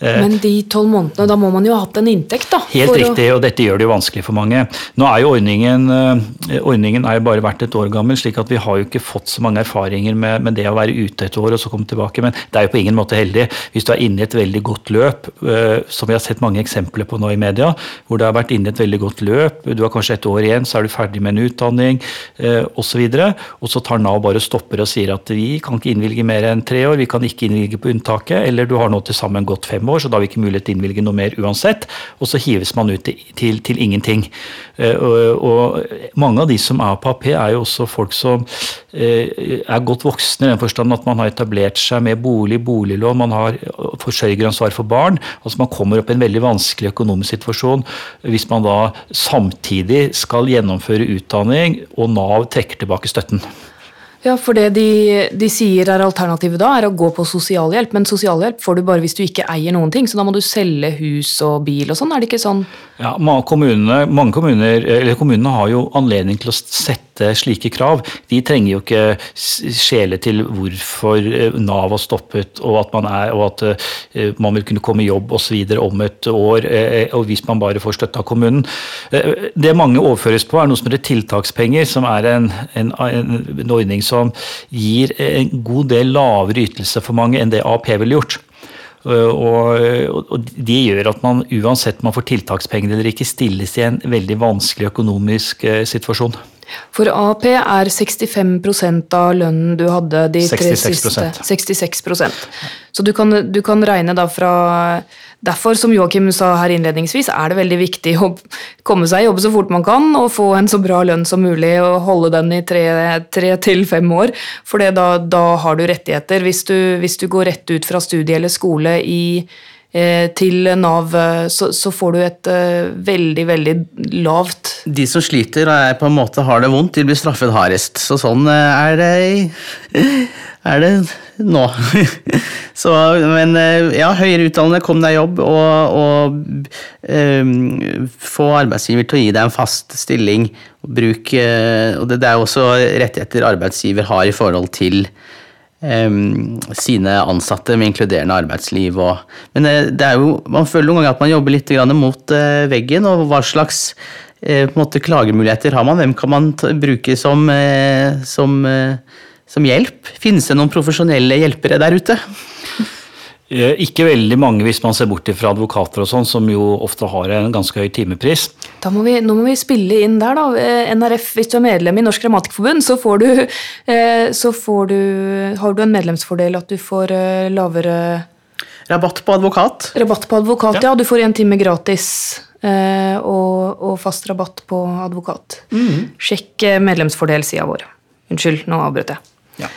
Eh, Men de tolv månedene, da må man jo ha hatt en inntekt, da? Helt riktig, og dette gjør det jo vanskelig for mange. Nå er jo ordningen, eh, ordningen er jo bare vært et år gammel, slik at vi har jo ikke fått så mange erfaringer med, med, det å være ute et år og så komme tilbake. Men det er jo på ingen måte heldig. Hvis du er inne i et veldig godt løp, eh, som vi har sett mange eksempler på nå i media, hvor du har vært inne i et veldig godt løp, du har kanskje et år igjen, så er du ferdig med en utdanning osv., og, så og så tar Nav bare og stopper og sier at vi kan ikke innvilge mer enn tre år, vi kan ikke innvilge på unntaket, eller du har nå til sammen gått fem år, så da har vi ikke mulighet til å innvilge noe mer uansett. Og så hives man ut til, til, til ingenting. Eh, og, og, mange av de som er på AP, er jo også folk som eh, er godt voksne i den forstand at man har etablert seg med bolig, boliglån, man har forsørgeransvar for barn. altså Man kommer opp i en veldig vanskelig økonomisk situasjon hvis man da samtidig skal gjennomføre utdanning, og Nav trekker tilbake støtten. Ja, for det de, de, sier er alternativet da, er å gå på sosialhjelp. Men sosialhjelp får du bare hvis du ikke eier noen ting, så da må du selge hus og bil og sånn, er det ikke sånn? Ja, kommuner, mange kommuner, eller kommunene har jo anledning til å sette slike krav. De trenger jo ikke skjele til hvorfor eh, Nav har stoppet, og at man, er, og at eh, man vil kunne komme i jobb osv. om et år, eh, og hvis man bare får støtte av kommunen. Det mange overføres på, er noe som heter tiltakspenger, som er en, en, en ordning som gir en god del lavere ytelse for mange enn det AAP ville gjort. Og, og, Det gjør at man uansett om man får tiltakspenger eller ikke, stilles i en veldig vanskelig økonomisk situasjon. For AP er 65% av lønnen du hadde de 66%. tre siste 66 Så du kan, du kan regne da fra Derfor, som Joakim sa her innledningsvis, er det veldig viktig å komme seg i jobb så fort man kan og få en så bra lønn som mulig og holde den i tre, tre til fem år. For da, da, har du rettigheter. Hvis du, hvis du, går rett ut fra studie eller skole i til Nav, eh, så, så, får du et uh, veldig, veldig lavt De som sliter og på en måte har det vondt, de blir straffet hardest. Så sånn er det, er det nå. så, men ja, høyere utdannede, kom deg jobb, og, og um, få arbeidsgiver til å gi deg en fast stilling. Bruk, og det, det er også rettigheter arbeidsgiver har i forhold til sine ansatte med inkluderende arbeidsliv. Og, men eh, det er jo, man føler noen ganger at man jobber litt mot eh, veggen. og Hva slags eh, måte, klagemuligheter har man? Hvem kan man bruke som, som, som hjelp? Finnes det noen profesjonelle hjelpere der ute? Eh, ikke veldig mange hvis man ser bort fra advokater og sånn, som jo ofte har en ganske høy timepris. Da må vi, nå må vi spille inn der, da. Eh, NRF, hvis du er medlem i Norsk Grammatikerforbund, så, får du, eh, så får du, har du en medlemsfordel at du får lavere Rabatt på advokat? Rabatt på advokat, ja. ja. Du får en time gratis. Og, og fast rabatt på advokat. Mm. Sjekk medlemsfordelsida vår. Unnskyld, nå avbrøt jeg. Ja.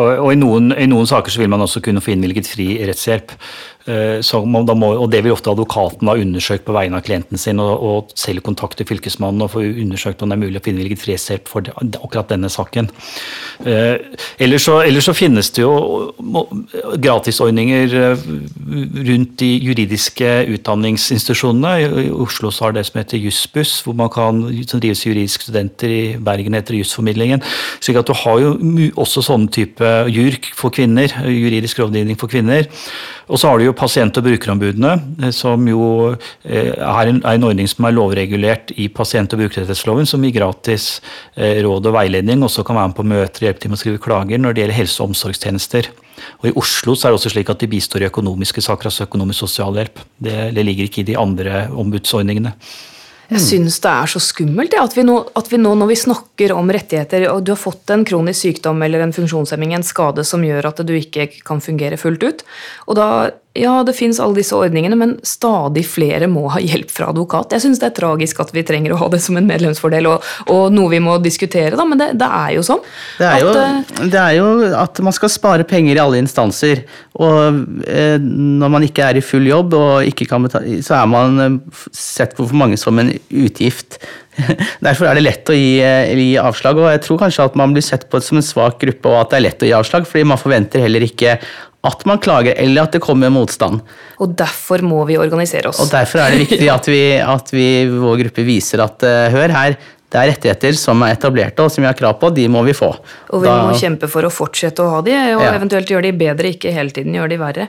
Og, i, noen, i, noen, saker så vil man også kunne få innvilget fri rettshjelp. Eh, må, og Det vil ofte advokaten ha undersøkt på vegne av klienten sin, og, og selv kontakte fylkesmannen og få undersøkt om det er mulig å få innvilget fri rettshjelp for akkurat denne saken. Eh, ellers så, ellers så finnes det jo gratisordninger eh, rundt de juridiske utdanningsinstitusjonene. I Oslo så har det som heter Jussbuss, hvor man kan som drives juridiske studenter. I Bergen heter Jussformidlingen. slik at du har jo også sånne type JURK for kvinner, juridisk rådgivning for kvinner. Og så har du jo pasient- og brukerombudene, eh, som jo er en, er en ordning som er lovregulert i pasient- og brukerrettighetsloven, som gir gratis råd og veiledning, også kan være med på møter hjelpe til med å skrive klager når det gjelder helse- og omsorgstjenester. Og I Oslo så er det også slik at de bistår i økonomiske saker, altså økonomisk sosialhjelp. Det, det ligger ikke i de andre ombudsordningene. Jeg syns det er så skummelt ja, at, vi nå, at, vi nå, når vi snakker om rettigheter, og du har fått en kronisk sykdom eller en funksjonshemming, en skade som gjør at du ikke kan fungere fullt ut, og da ja, det fins alle disse ordningene, men stadig flere må ha hjelp fra advokat. Jeg syns det er tragisk at vi trenger å ha det som en medlemsfordel, og, og noe vi må diskutere, da, men det, det er jo sånn. Det er, jo, at, det er, jo, at man skal spare penger i alle instanser. Og eh, når man ikke er i full jobb, betale, så er man eh, sett på for mange som en utgift. Derfor er det lett å gi, eh, gi, avslag, og jeg tror kanskje at man blir sett på som en svak gruppe, og at det er lett å gi avslag, fordi man forventer heller ikke at man klager, eller at det kommer motstand. Og derfor må vi organisere oss. Og derfor er det viktig at vi, at vi vår gruppe viser at uh, hør her, det er rettigheter som er etablerte og som vi har krav på, de må vi få. Og vi da, må kjempe for å fortsette å ha de, og ja. eventuelt gjøre de bedre, ikke hele tiden gjøre de verre.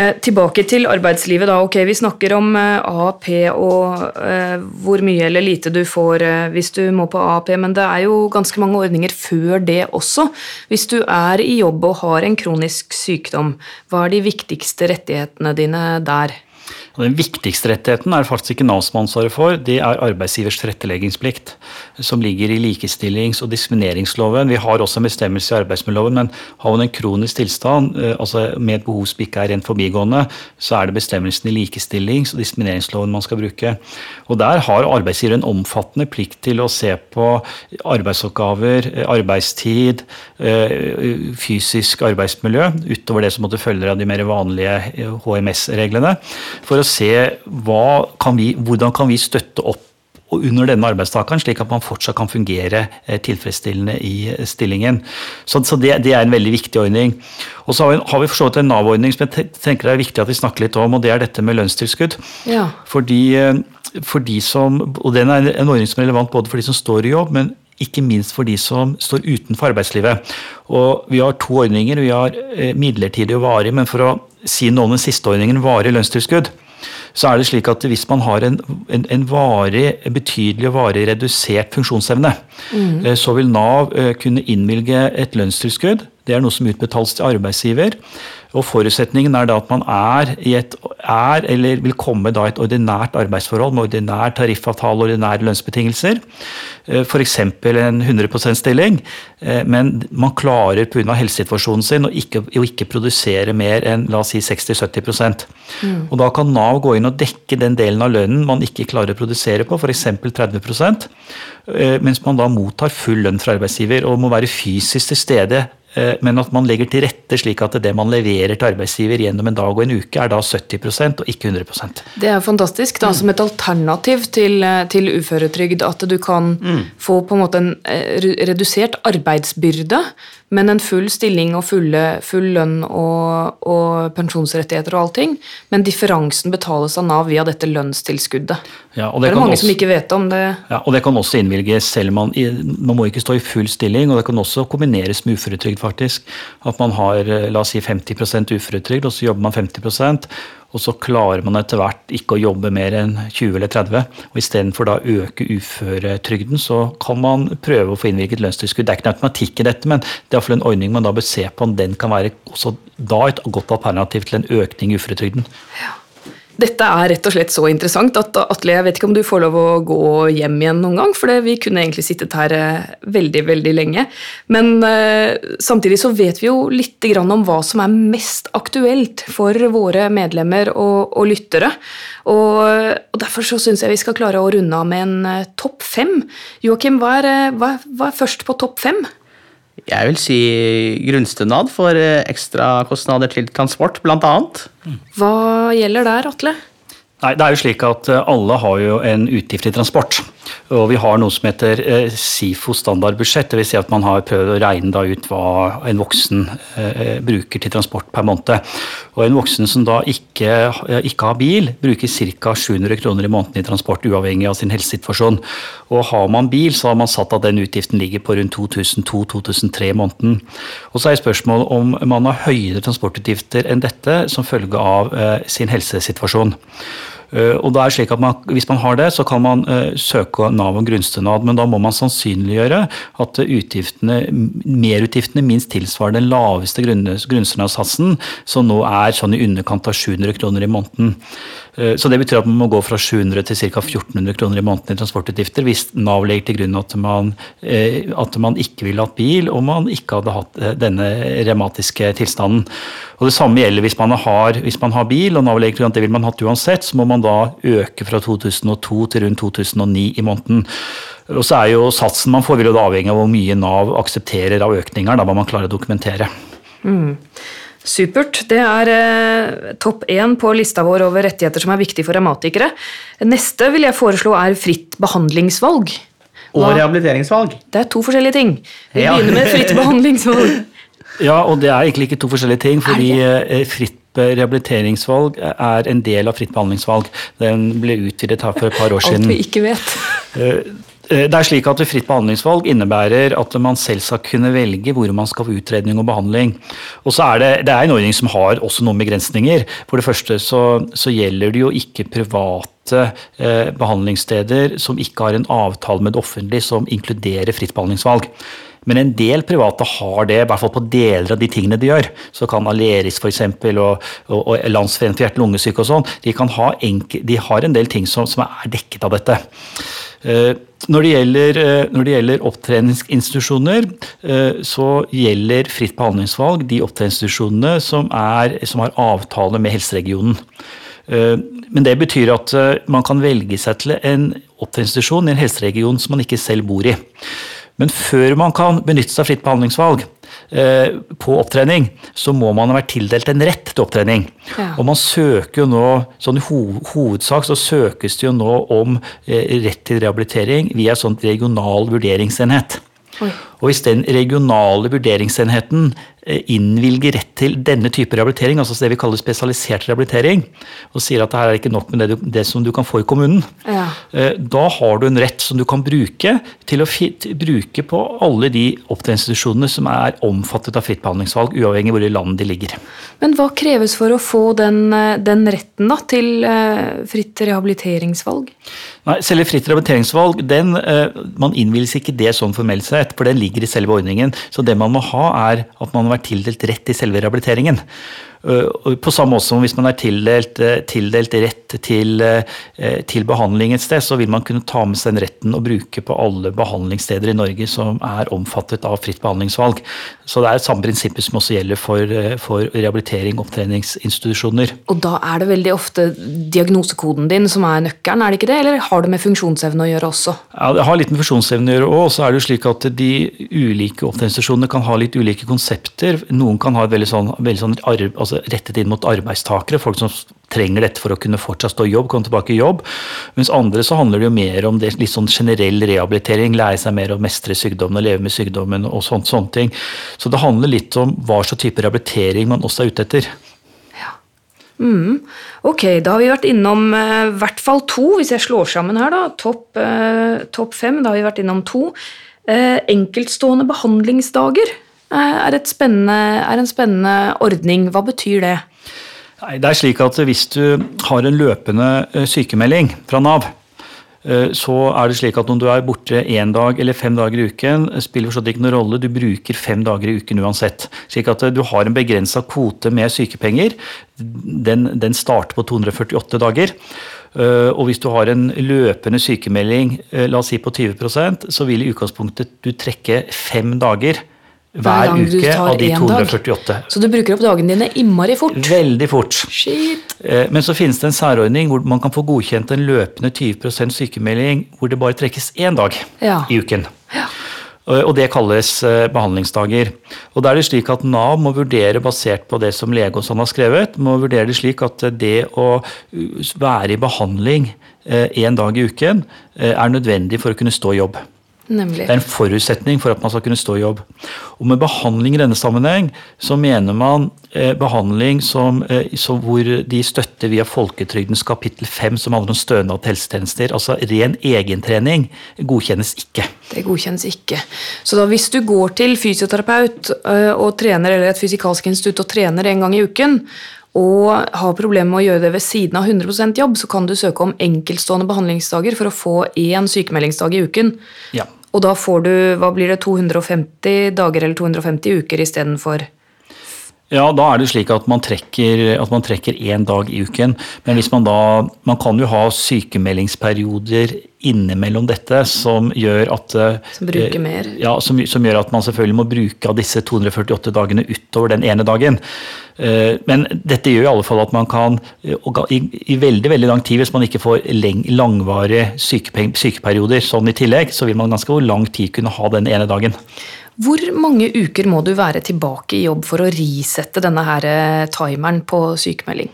Eh, tilbake til arbeidslivet, da. Ok, vi snakker om eh, AAP og eh, hvor mye eller lite du får hvis du må på AAP, men det er jo ganske mange ordninger før det også. Hvis du er i jobb og har en kronisk sykdom, hva er de viktigste rettighetene dine der? Og den viktigste rettigheten er faktisk ikke Nav som har ansvaret for, det er arbeidsgivers tilretteleggingsplikt, som ligger i likestillings- og diskrimineringsloven. Vi har også en bestemmelse i arbeidsmiljøloven, men har man en kronisk tilstand, eh, altså med et behov som ikke er rent forbigående, så er det bestemmelsen i likestillings- og diskrimineringsloven man skal bruke. Og Der har arbeidsgiver en omfattende plikt til å se på arbeidsoppgaver, eh, arbeidstid, eh, fysisk arbeidsmiljø, utover det som måtte følge av de mer vanlige HMS-reglene. for å se kan vi, hvordan kan vi støtte opp under denne arbeidstakeren, slik at man fortsatt kan fungere eh, tilfredsstillende i eh, stillingen. Så, så det, det, er en veldig viktig ordning. Og så har vi, har vi for en Nav-ordning som jeg tenker det er viktig at vi snakker litt om, og det er dette med lønnstilskudd. Ja. Fordi, eh, for de som, og den er en ordning som er relevant både for de som står i jobb, men ikke minst for de som står utenfor arbeidslivet. Og Vi har to ordninger. Vi har midlertidig og varig, men for å si noe om den siste ordningen, varig lønnstilskudd, så er det slik at hvis man har en, en, en varig, betydelig og varig redusert funksjonsevne, mm. så vil Nav eh, kunne innvilge et lønnstilskudd. Det er noe som utbetales til arbeidsgiver. Og Forutsetningen er da at man er, et, er eller vil komme da et ordinært arbeidsforhold med ordinær tariffavtale og ordinære lønnsbetingelser. Eh, F.eks. en 100% stilling, eh, men man klarer pga. helsesituasjonen sin å ikke, å ikke produsere mer enn la oss si 60-70 mm. Og Da kan Nav gå inn og dekke den delen av lønnen man ikke klarer å produsere på, f.eks. 30 eh, mens man da mottar full lønn fra arbeidsgiver og må være fysisk til stede men at man legger til rette slik at det man leverer til arbeidsgiver gjennom en dag og en uke, er da 70% og ikke 100% Det er fantastisk. da, Som et alternativ til, eh, til uføretrygd. At du kan mm. få på en måte en eh, redusert arbeidsbyrde, men en full stilling og fulle, full lønn og, og, pensjonsrettigheter og allting. Men differansen betales av Nav via dette lønnstilskuddet. Ja, det, det er det mange også, som ikke vet om det. Ja, og det kan også innvilges selv man, man må ikke stå i full stilling, og det kan også kombineres med uføretrygd faktisk. At man har eh, la oss si 50% uføretrygd, og så jobber man 50% og så klarer man etter hvert ikke å jobbe mer enn 20 eller 30. og Istedenfor da å øke uføretrygden, så kan man prøve å få innvirket lønnstilskudd. Det er ikke noe automatikk i dette, men det er iallfall en ordning man da bør se på om den kan være også da et godt alternativ til en økning i uføretrygden. Ja. Dette er rett og slett så interessant at Atle, jeg vet ikke om du får lov å gå hjem igjen noen gang, for vi kunne egentlig sittet her eh, veldig, veldig lenge. Men uh, samtidig så vet vi jo litt om hva som er mest aktuelt for våre medlemmer og, og lyttere. Og, og, derfor så syns jeg vi skal klare å runde av med en uh, topp fem. Joakim, hva, hva, hva er først på topp fem? Jeg vil si grunnstønad for eh, ekstrakostnader til transport, bl.a. Hva gjelder der, Atle? Nei, det er jo slik at eh, Alle har jo en utgift i transport. Og vi har noe som heter eh, SIFO standardbudsjett. Dvs. Si at man har prøvd å regne ut hva en voksen eh, bruker til transport per måned. Og en voksen som da ikke, ikke har bil, bruker ca. 700 kroner i måneden i transport, uavhengig av sin helsesituasjon. Og har man bil, så har man satt at den utgiften ligger på rundt 2002-2003 i måneden. Og så er spørsmålet om man har høyere transportutgifter enn dette som følge av sin helsesituasjon. Eh, og det er slik at man, Hvis man har det, så kan man uh, søke Nav om grunnstønad, men da må man sannsynliggjøre at utgiftene, merutgiftene minst tilsvarer den laveste grunnstønadssatsen, som nå er sånn i underkant av 700 kroner i måneden. Uh, så Det betyr at man må gå fra 700 til ca. 1400 kroner i måneden i transportutgifter hvis Nav legger til grunn at man, uh, at man ikke ville hatt bil og man ikke hadde hatt denne revmatiske tilstanden. Og Det samme gjelder hvis man har, hvis man har bil og Nav legger til grunn at det vil man hatt uansett, så må man da øke fra 2002 til rundt 2009 i måneden. Og så er jo Satsen man får vil jo da avhenge av hvor mye Nav aksepterer av økninger. Da må man klare å dokumentere. Mm. Supert. Det er eh, topp én på lista vår over rettigheter som er viktige for revmatikere. Neste vil jeg foreslå er fritt behandlingsvalg. Hva? Og rehabiliteringsvalg. Det er to forskjellige ting. Vi ja. begynner med fritt behandlingsvalg. ja, og det er egentlig ikke to forskjellige ting. fordi eh, fritt rehabiliteringsvalg er en del av fritt behandlingsvalg. Den ble utvidet her for et par år siden. Alt vi ikke vet. Eh, det er slik at Fritt behandlingsvalg innebærer at man selv skal kunne velge hvor man skal få utredning og behandling. Og så er det, det er en ordning som har også noen begrensninger. For det første så, så gjelder det jo ikke private eh, behandlingssteder som ikke har en avtale med det offentlige som inkluderer fritt behandlingsvalg. Men en del private har det, i hvert fall på deler av de tingene de gjør. Så kan Aleris f.eks. og, og, og Landsforeningen for hjerte-lungesyke og sånn, de, de, har en del ting som, som er dekket av dette. Uh, når det, gjelder, uh, når det gjelder opptreningsinstitusjoner, uh, så gjelder fritt behandlingsvalg de opptreningsinstitusjonene som, er, som har avtale med helseregionen. Men det betyr at man kan velge seg til en opptreningsinstitusjon i en helseregion som man ikke selv bor i. Men før man kan benytte seg av fritt behandlingsvalg eh, på opptrening, så må man ha vært tildelt en rett til opptrening. Ja. Og man søker jo nå, sånn I hovedsak så søkes det jo nå om eh, rett til rehabilitering via sånn regional vurderingsenhet. Oi. Og hvis den regionale vurderingsenheten Eh, innvilger rett til denne type rehabilitering, altså det vi kaller spesialisert rehabilitering, og sier at det her er ikke nok med det, du, det som du kan få i kommunen, ja. Eh, da har du en rett som du kan bruke til å bruke på alle de opptreningsinstitusjonene som er omfattet av fritt behandlingsvalg, uavhengig av hvor i landet de ligger. Men hva kreves for å få den, eh, den retten da, til fritt rehabiliteringsvalg? Nei, Selve fritt rehabiliteringsvalg, den, man innvilges ikke det sånn formelt sett, for den ligger i selve ordningen. Så det man må ha, er at man vært tildelt rett i selve rehabiliteringen. På samme måte som hvis man er tildelt, tildelt rett til, til, behandling et sted, så vil man kunne ta med seg den retten og bruke på alle behandlingssteder i Norge som er omfattet av fritt behandlingsvalg. Så det er samme prinsippet som også gjelder for, for rehabilitering og opptreningsinstitusjoner. Og da er det veldig ofte diagnosekoden din som er nøkkelen, er det ikke det? Eller har det med funksjonsevne å gjøre også? Ja, det har litt med funksjonsevne å gjøre òg. Så er det jo slik at de ulike opptreningsinstitusjonene kan ha litt ulike konsepter. Noen kan ha et veldig sånn, veldig sånn altså rettet inn mot arbeidstakere, folk som trenger dette for å kunne fortsatt stå i jobb, komme tilbake i jobb. Mens andre så handler det jo mer om det, litt sånn generell rehabilitering, lære seg mer å mestre sykdommen og leve med sykdommen og sånt, sånne ting. Så det handler litt om hva slags type rehabilitering man også er ute etter. Ja. Mm. Ok, da har vi vært innom i uh, hvert fall to, hvis jeg slår sammen her, da. Topp eh, top fem, da har vi vært innom to. Eh, enkeltstående behandlingsdager er, er en spennende ordning. Hva betyr det? Det er slik at Hvis du har en løpende eh, sykemelding fra Nav, eh, så er det slik at om du er borte én dag eller fem dager i uken, spiller forstått ikke noen rolle. Du bruker fem dager i uken uansett. Slik at eh, du har en begrensa kvote med sykepenger. Den, den, starter på 248 dager. Og hvis du har en løpende sykemelding, la oss si på 20% så vil i utgangspunktet du trekke fem dager hver uke av de 248. Dag. Så du bruker opp dagene dine innmari fort? Veldig fort. Shit. Eh, men så finnes det en særordning hvor man kan få godkjent en løpende 20% sykemelding hvor det bare trekkes én dag ja. i uken. Ja. Og det kalles eh, behandlingsdager. Og da er det slik at Nav må vurdere, basert på det som lege og sånn har skrevet, må vurdere det slik at det å være i behandling én dag i uken er nødvendig for å kunne stå i jobb. Nemlig. Det er en forutsetning for at man skal kunne stå i jobb. Og Med behandling i denne sammenheng så mener man eh, behandling som, eh, som hvor de støtter via folketrygdens kapittel 5 som handler om stønad til helsetjenester. Altså ren egentrening godkjennes ikke. Det godkjennes ikke. Så da hvis du går til fysioterapeut eh, og trener, eller et fysikalsk institutt og trener en gang i uken, og har problemer med å gjøre det ved siden av 100% jobb, så kan du søke om enkeltstående behandlingsdager for å få én sykemeldingsdag i uken. Ja. Og da får du hva blir det, 250 dager eller 250 uker istedenfor ja, da er det slik at man trekker, at man trekker én dag i uken. Men hvis man da Man kan jo ha sykemeldingsperioder innimellom dette som gjør at eh, Som bruker mer? Ja, som, som, gjør at man selvfølgelig må bruke av disse 248 dagene utover den ene dagen. Eh, men dette gjør i alle fall at man kan, eh, i, veldig veldig lang tid, hvis man ikke får langvarige sykeperioder sånn i tillegg, så vil man ganske lang tid kunne ha den ene dagen. Hvor mange uker må du være tilbake i jobb for å risette denne her timeren på sykemelding?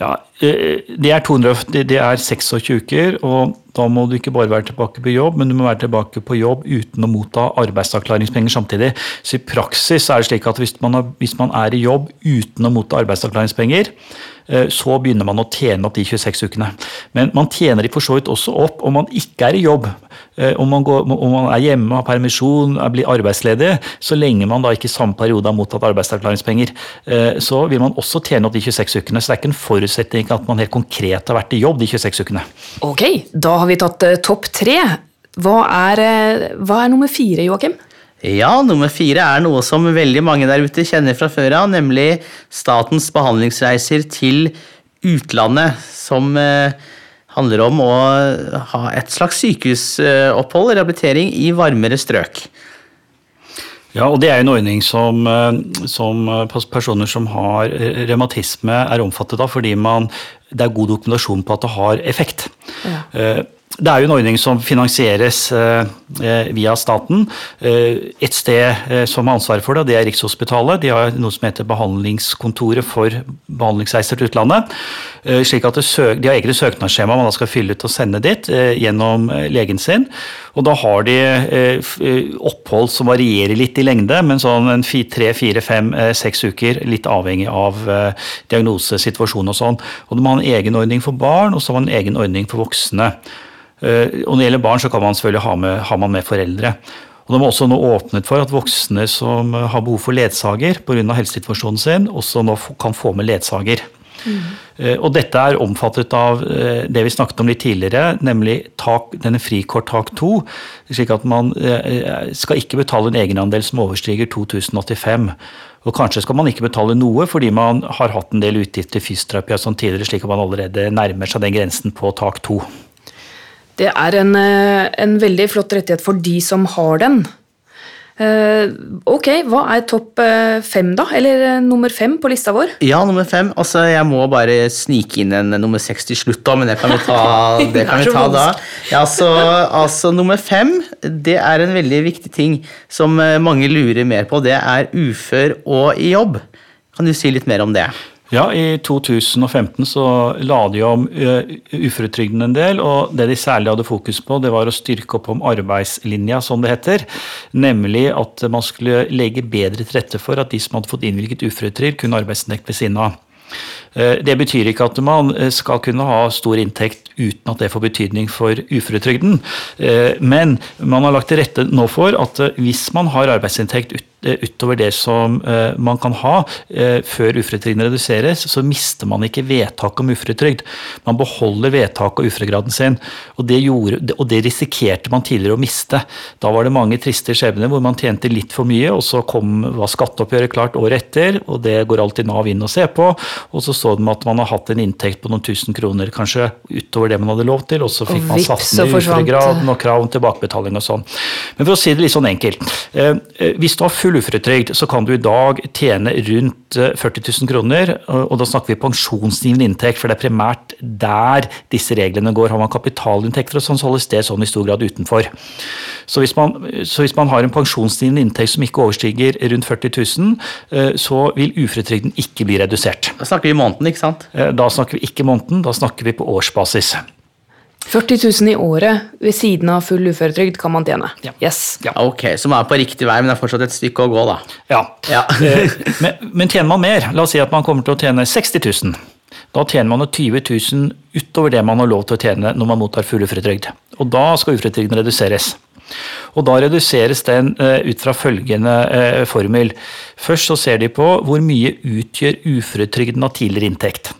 Ja, det er, 200, det er 26 uker, og da må du ikke bare være tilbake på jobb, men du må være tilbake på jobb uten å motta arbeidsavklaringspenger samtidig. Så i praksis er det slik at hvis man, er, hvis man er i jobb uten å motta arbeidsavklaringspenger, eh, så begynner man å tjene opp de 26 ukene. Men man tjener de for så vidt også opp om man ikke er i jobb. Eh, om man, går, om man er hjemme, har permisjon, blir arbeidsledig, så lenge man da ikke i samme periode har mottatt arbeidsavklaringspenger, eh, så vil man også tjene opp de 26 ukene. Så det er ikke en forutsetning at man helt konkret har vært i jobb de 26 ukene. Ok, da har vi tatt uh, topp tre. Hva er, uh, hva er nummer fire, Joakim? Ja, nummer fire er noe som veldig mange der ute kjenner fra før av, nemlig statens behandlingsreiser til utlandet, som uh, handler om å ha et slags sykehusopphold, rehabilitering, i varmere strøk. Ja, og Det er en ordning som, som personer som har revmatisme er omfattet av, fordi man, det er god dokumentasjon på at det har effekt. Ja. Eh, det er jo en ordning som finansieres eh, eh, via staten. Et sted som har ansvaret for det, det er Rikshospitalet. De har noe som heter Behandlingskontoret for behandlingsreiser til utlandet. slik at De har egne søknadsskjema man skal fylle ut og sende dit gjennom legen sin. Og da har de opphold som varierer litt i lengde, men sånn tre, fire, fem, seks uker. Litt avhengig av diagnose, situasjon og sånn. Og de har en egen ordning for barn, og så har man en egen ordning for voksne. Eh, og når det gjelder barn, så kan man selvfølgelig ha med, ha man med foreldre. Og De har også nå åpnet for at voksne som har behov for ledsager pga. helsesituasjonen sin, også nå kan få med ledsager. Mm. Og dette er omfattet av eh, det vi snakket om litt tidligere, nemlig tak, denne frikort tak 2. Slik at man eh, skal ikke betale en egenandel som overstiger 2085. Og kanskje skal man ikke betale noe fordi man har hatt en del utgifter til fysioterapi og sånn tidligere, slik at man allerede nærmer seg den grensen på tak 2. Det er en, eh, en veldig flott rettighet for de som har den. Eh, Ok, hva er topp eh, fem, da? Eller nummer fem på lista vår? Ja, nummer fem. Altså, jeg må bare snike inn en nummer seks til slutt, da, men det kan vi ta, det kan vi ta da. Ja, så, altså, nummer fem, det er en veldig viktig ting som mange lurer mer på. Det er ufør og i jobb. Kan du si litt mer om det? Ja, I 2015 så la de om ø, uføretrygden en del, og det de særlig hadde fokus på, det var å styrke opp om arbeidslinja, som det heter. Nemlig at man skulle legge bedre til rette for at de som hadde fått innvilget uføretrygd, kunne arbeidsnekt ved siden av. Eh, Det betyr ikke at man eh, skal kunne ha stor inntekt uten at det får betydning for uføretrygden. Eh, Men man har lagt til rette nå for at hvis man har arbeidsinntekt ut- utover det som man kan ha før uføretrygden reduseres, så mister man ikke vedtak om uføretrygd. Man beholder vedtaket og uføregraden sin. Og det, gjorde, og det risikerte man tidligere å miste. Da var det mange triste skjebner hvor man tjente litt for mye, og så kom, var skatteoppgjøret klart året etter, og det går alltid Nav inn og ser på. Og så så de at man har hatt en inntekt på noen tusen kroner kanskje utover det man hadde lov til, og så fikk Og man satt ned uføregraden og krav om tilbakebetaling og sånn. Men for å si det litt sånn enkelt. eh, eh, Hvis du har full uføretrygd, så kan du i dag tjene rundt eh, 40 000 kroner, og da snakker vi pensjonsgivende inntekt, for det er primært der disse reglene går. Har man kapitalinntekter og sånn, så holdes det sånn i stor grad utenfor. Så hvis man, så hvis man har en pensjonsgivende inntekt som ikke overstiger rundt 40 000, eh, så vil uføretrygden ikke bli redusert. Da snakker vi måneden, ikke sant? Eh, Da snakker vi ikke måneden, da snakker vi på årsbasis. 40 000 i året ved siden av full uføretrygd kan man tjene. Ja. Yes. Ja. Ok, man er på riktig vei, men det er fortsatt et stykke å gå, da. Ja. Ja. Eh, men, men tjener man mer, la oss si at man kommer til å tjene 60 000. Da tjener man jo 20 000 utover det man har lov til å tjene når man mottar full uføretrygd. Og da skal uføretrygden reduseres. Og da reduseres den eh, ut fra følgende eh, formel. Først så ser de på hvor mye utgjør uføretrygden av tidligere inntekt.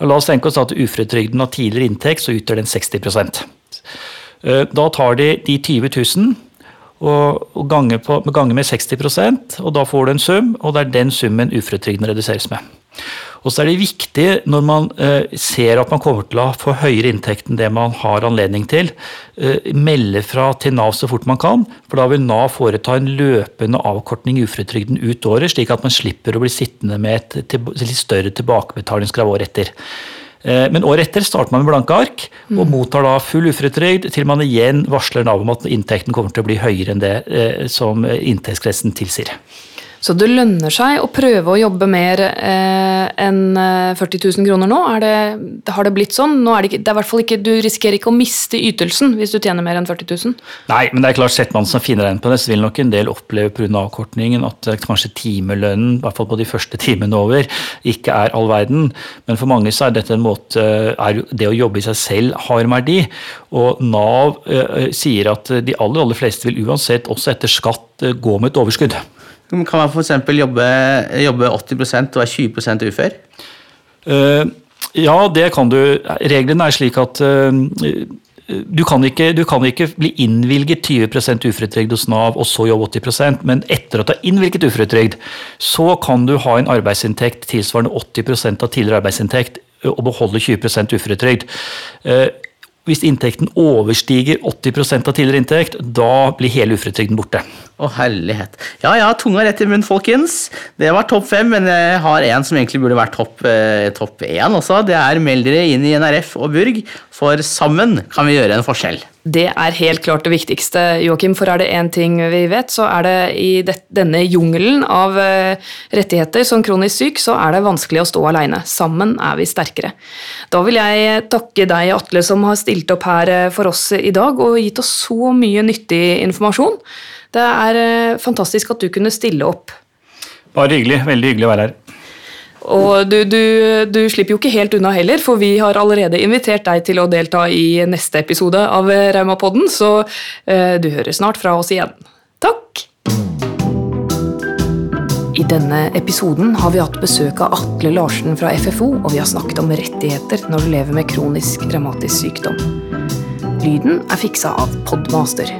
La oss tenke oss at uføretrygden av tidligere inntekt så utgjør den 60 Eh, Da tar de de 20 000 og, og ganger, på, gange, med 60% og da får du en sum, og det er den summen uføretrygden reduseres med. Og så er det viktig når man eh, ser at man kommer til å få høyere inntekt enn det man har anledning til, eh, melde fra til Nav så fort man kan, for da vil Nav foreta en løpende avkortning i uføretrygden ut året, slik at man slipper å bli sittende med et til, litt større tilbakebetalingskrav året etter. Eh, Men året etter starter man med blanke ark og mottar da full uføretrygd til man igjen varsler Nav om at inntekten kommer til å bli høyere enn det eh, som inntektsgrensen tilsier. Så det lønner seg å prøve å jobbe mer eh, enn eh, 40 000 kroner nå? Det, har det blitt sånn? Det, ikke, det ikke, du risikerer ikke å miste ytelsen hvis du tjener mer enn 40 000. Nei, men det er klart, setter man finner regn på det, så vil nok en del oppleve pga. avkortningen at eh, kanskje timelønnen, i hvert fall på de første timene over, ikke er all verden. Men for mange så er dette en måte er Det å jobbe i seg selv har verdi. Og Nav eh, sier at de aller, aller fleste vil uansett, også etter skatt, eh, gå med et overskudd. Kan man f.eks. Jobbe, jobbe 80% og være 20 ufør? Uh, ja, det kan du. Reglene er slik at uh, du kan, ikke, du kan ikke bli innvilget 20 uføretrygd hos Nav og så jobbe 80% men etter at du har innvilget uføretrygd, så kan du ha en arbeidsinntekt tilsvarende 80% av tidligere arbeidsinntekt og beholde 20% uføretrygd. Hvis inntekten overstiger 80 av tidligere inntekt, da blir hele uføretrygden borte. Å, herlighet. Ja ja, tunga rett i munnen, folkens. Det var topp fem, men jeg har en som egentlig burde vært topp eh, topp også. Det er meld dere inn i NRF og Burg, for sammen kan vi gjøre en forskjell. Det er helt klart det viktigste, Joakim, for er det én ting vi vet, så er det i denne jungelen av eh, rettigheter som kronisk syk, så er det vanskelig å stå aleine. Sammen er vi sterkere. Da vil jeg takke deg, Atle, som har stilt opp her eh, for oss i dag og gitt oss så mye nyttig informasjon. Det er eh, fantastisk at du kunne stille opp. Bare hyggelig. Veldig hyggelig å være her. Og du, du, du slipper jo ikke helt unna heller, for vi har allerede invitert deg til å delta i neste episode av Raumapodden, så eh, du hører snart fra oss igjen. Takk! I denne episoden har vi hatt besøk av Atle Larsen fra FFO, og vi har snakket om rettigheter når du lever med kronisk revmatisk sykdom. Lyden er fiksa av Podmaster.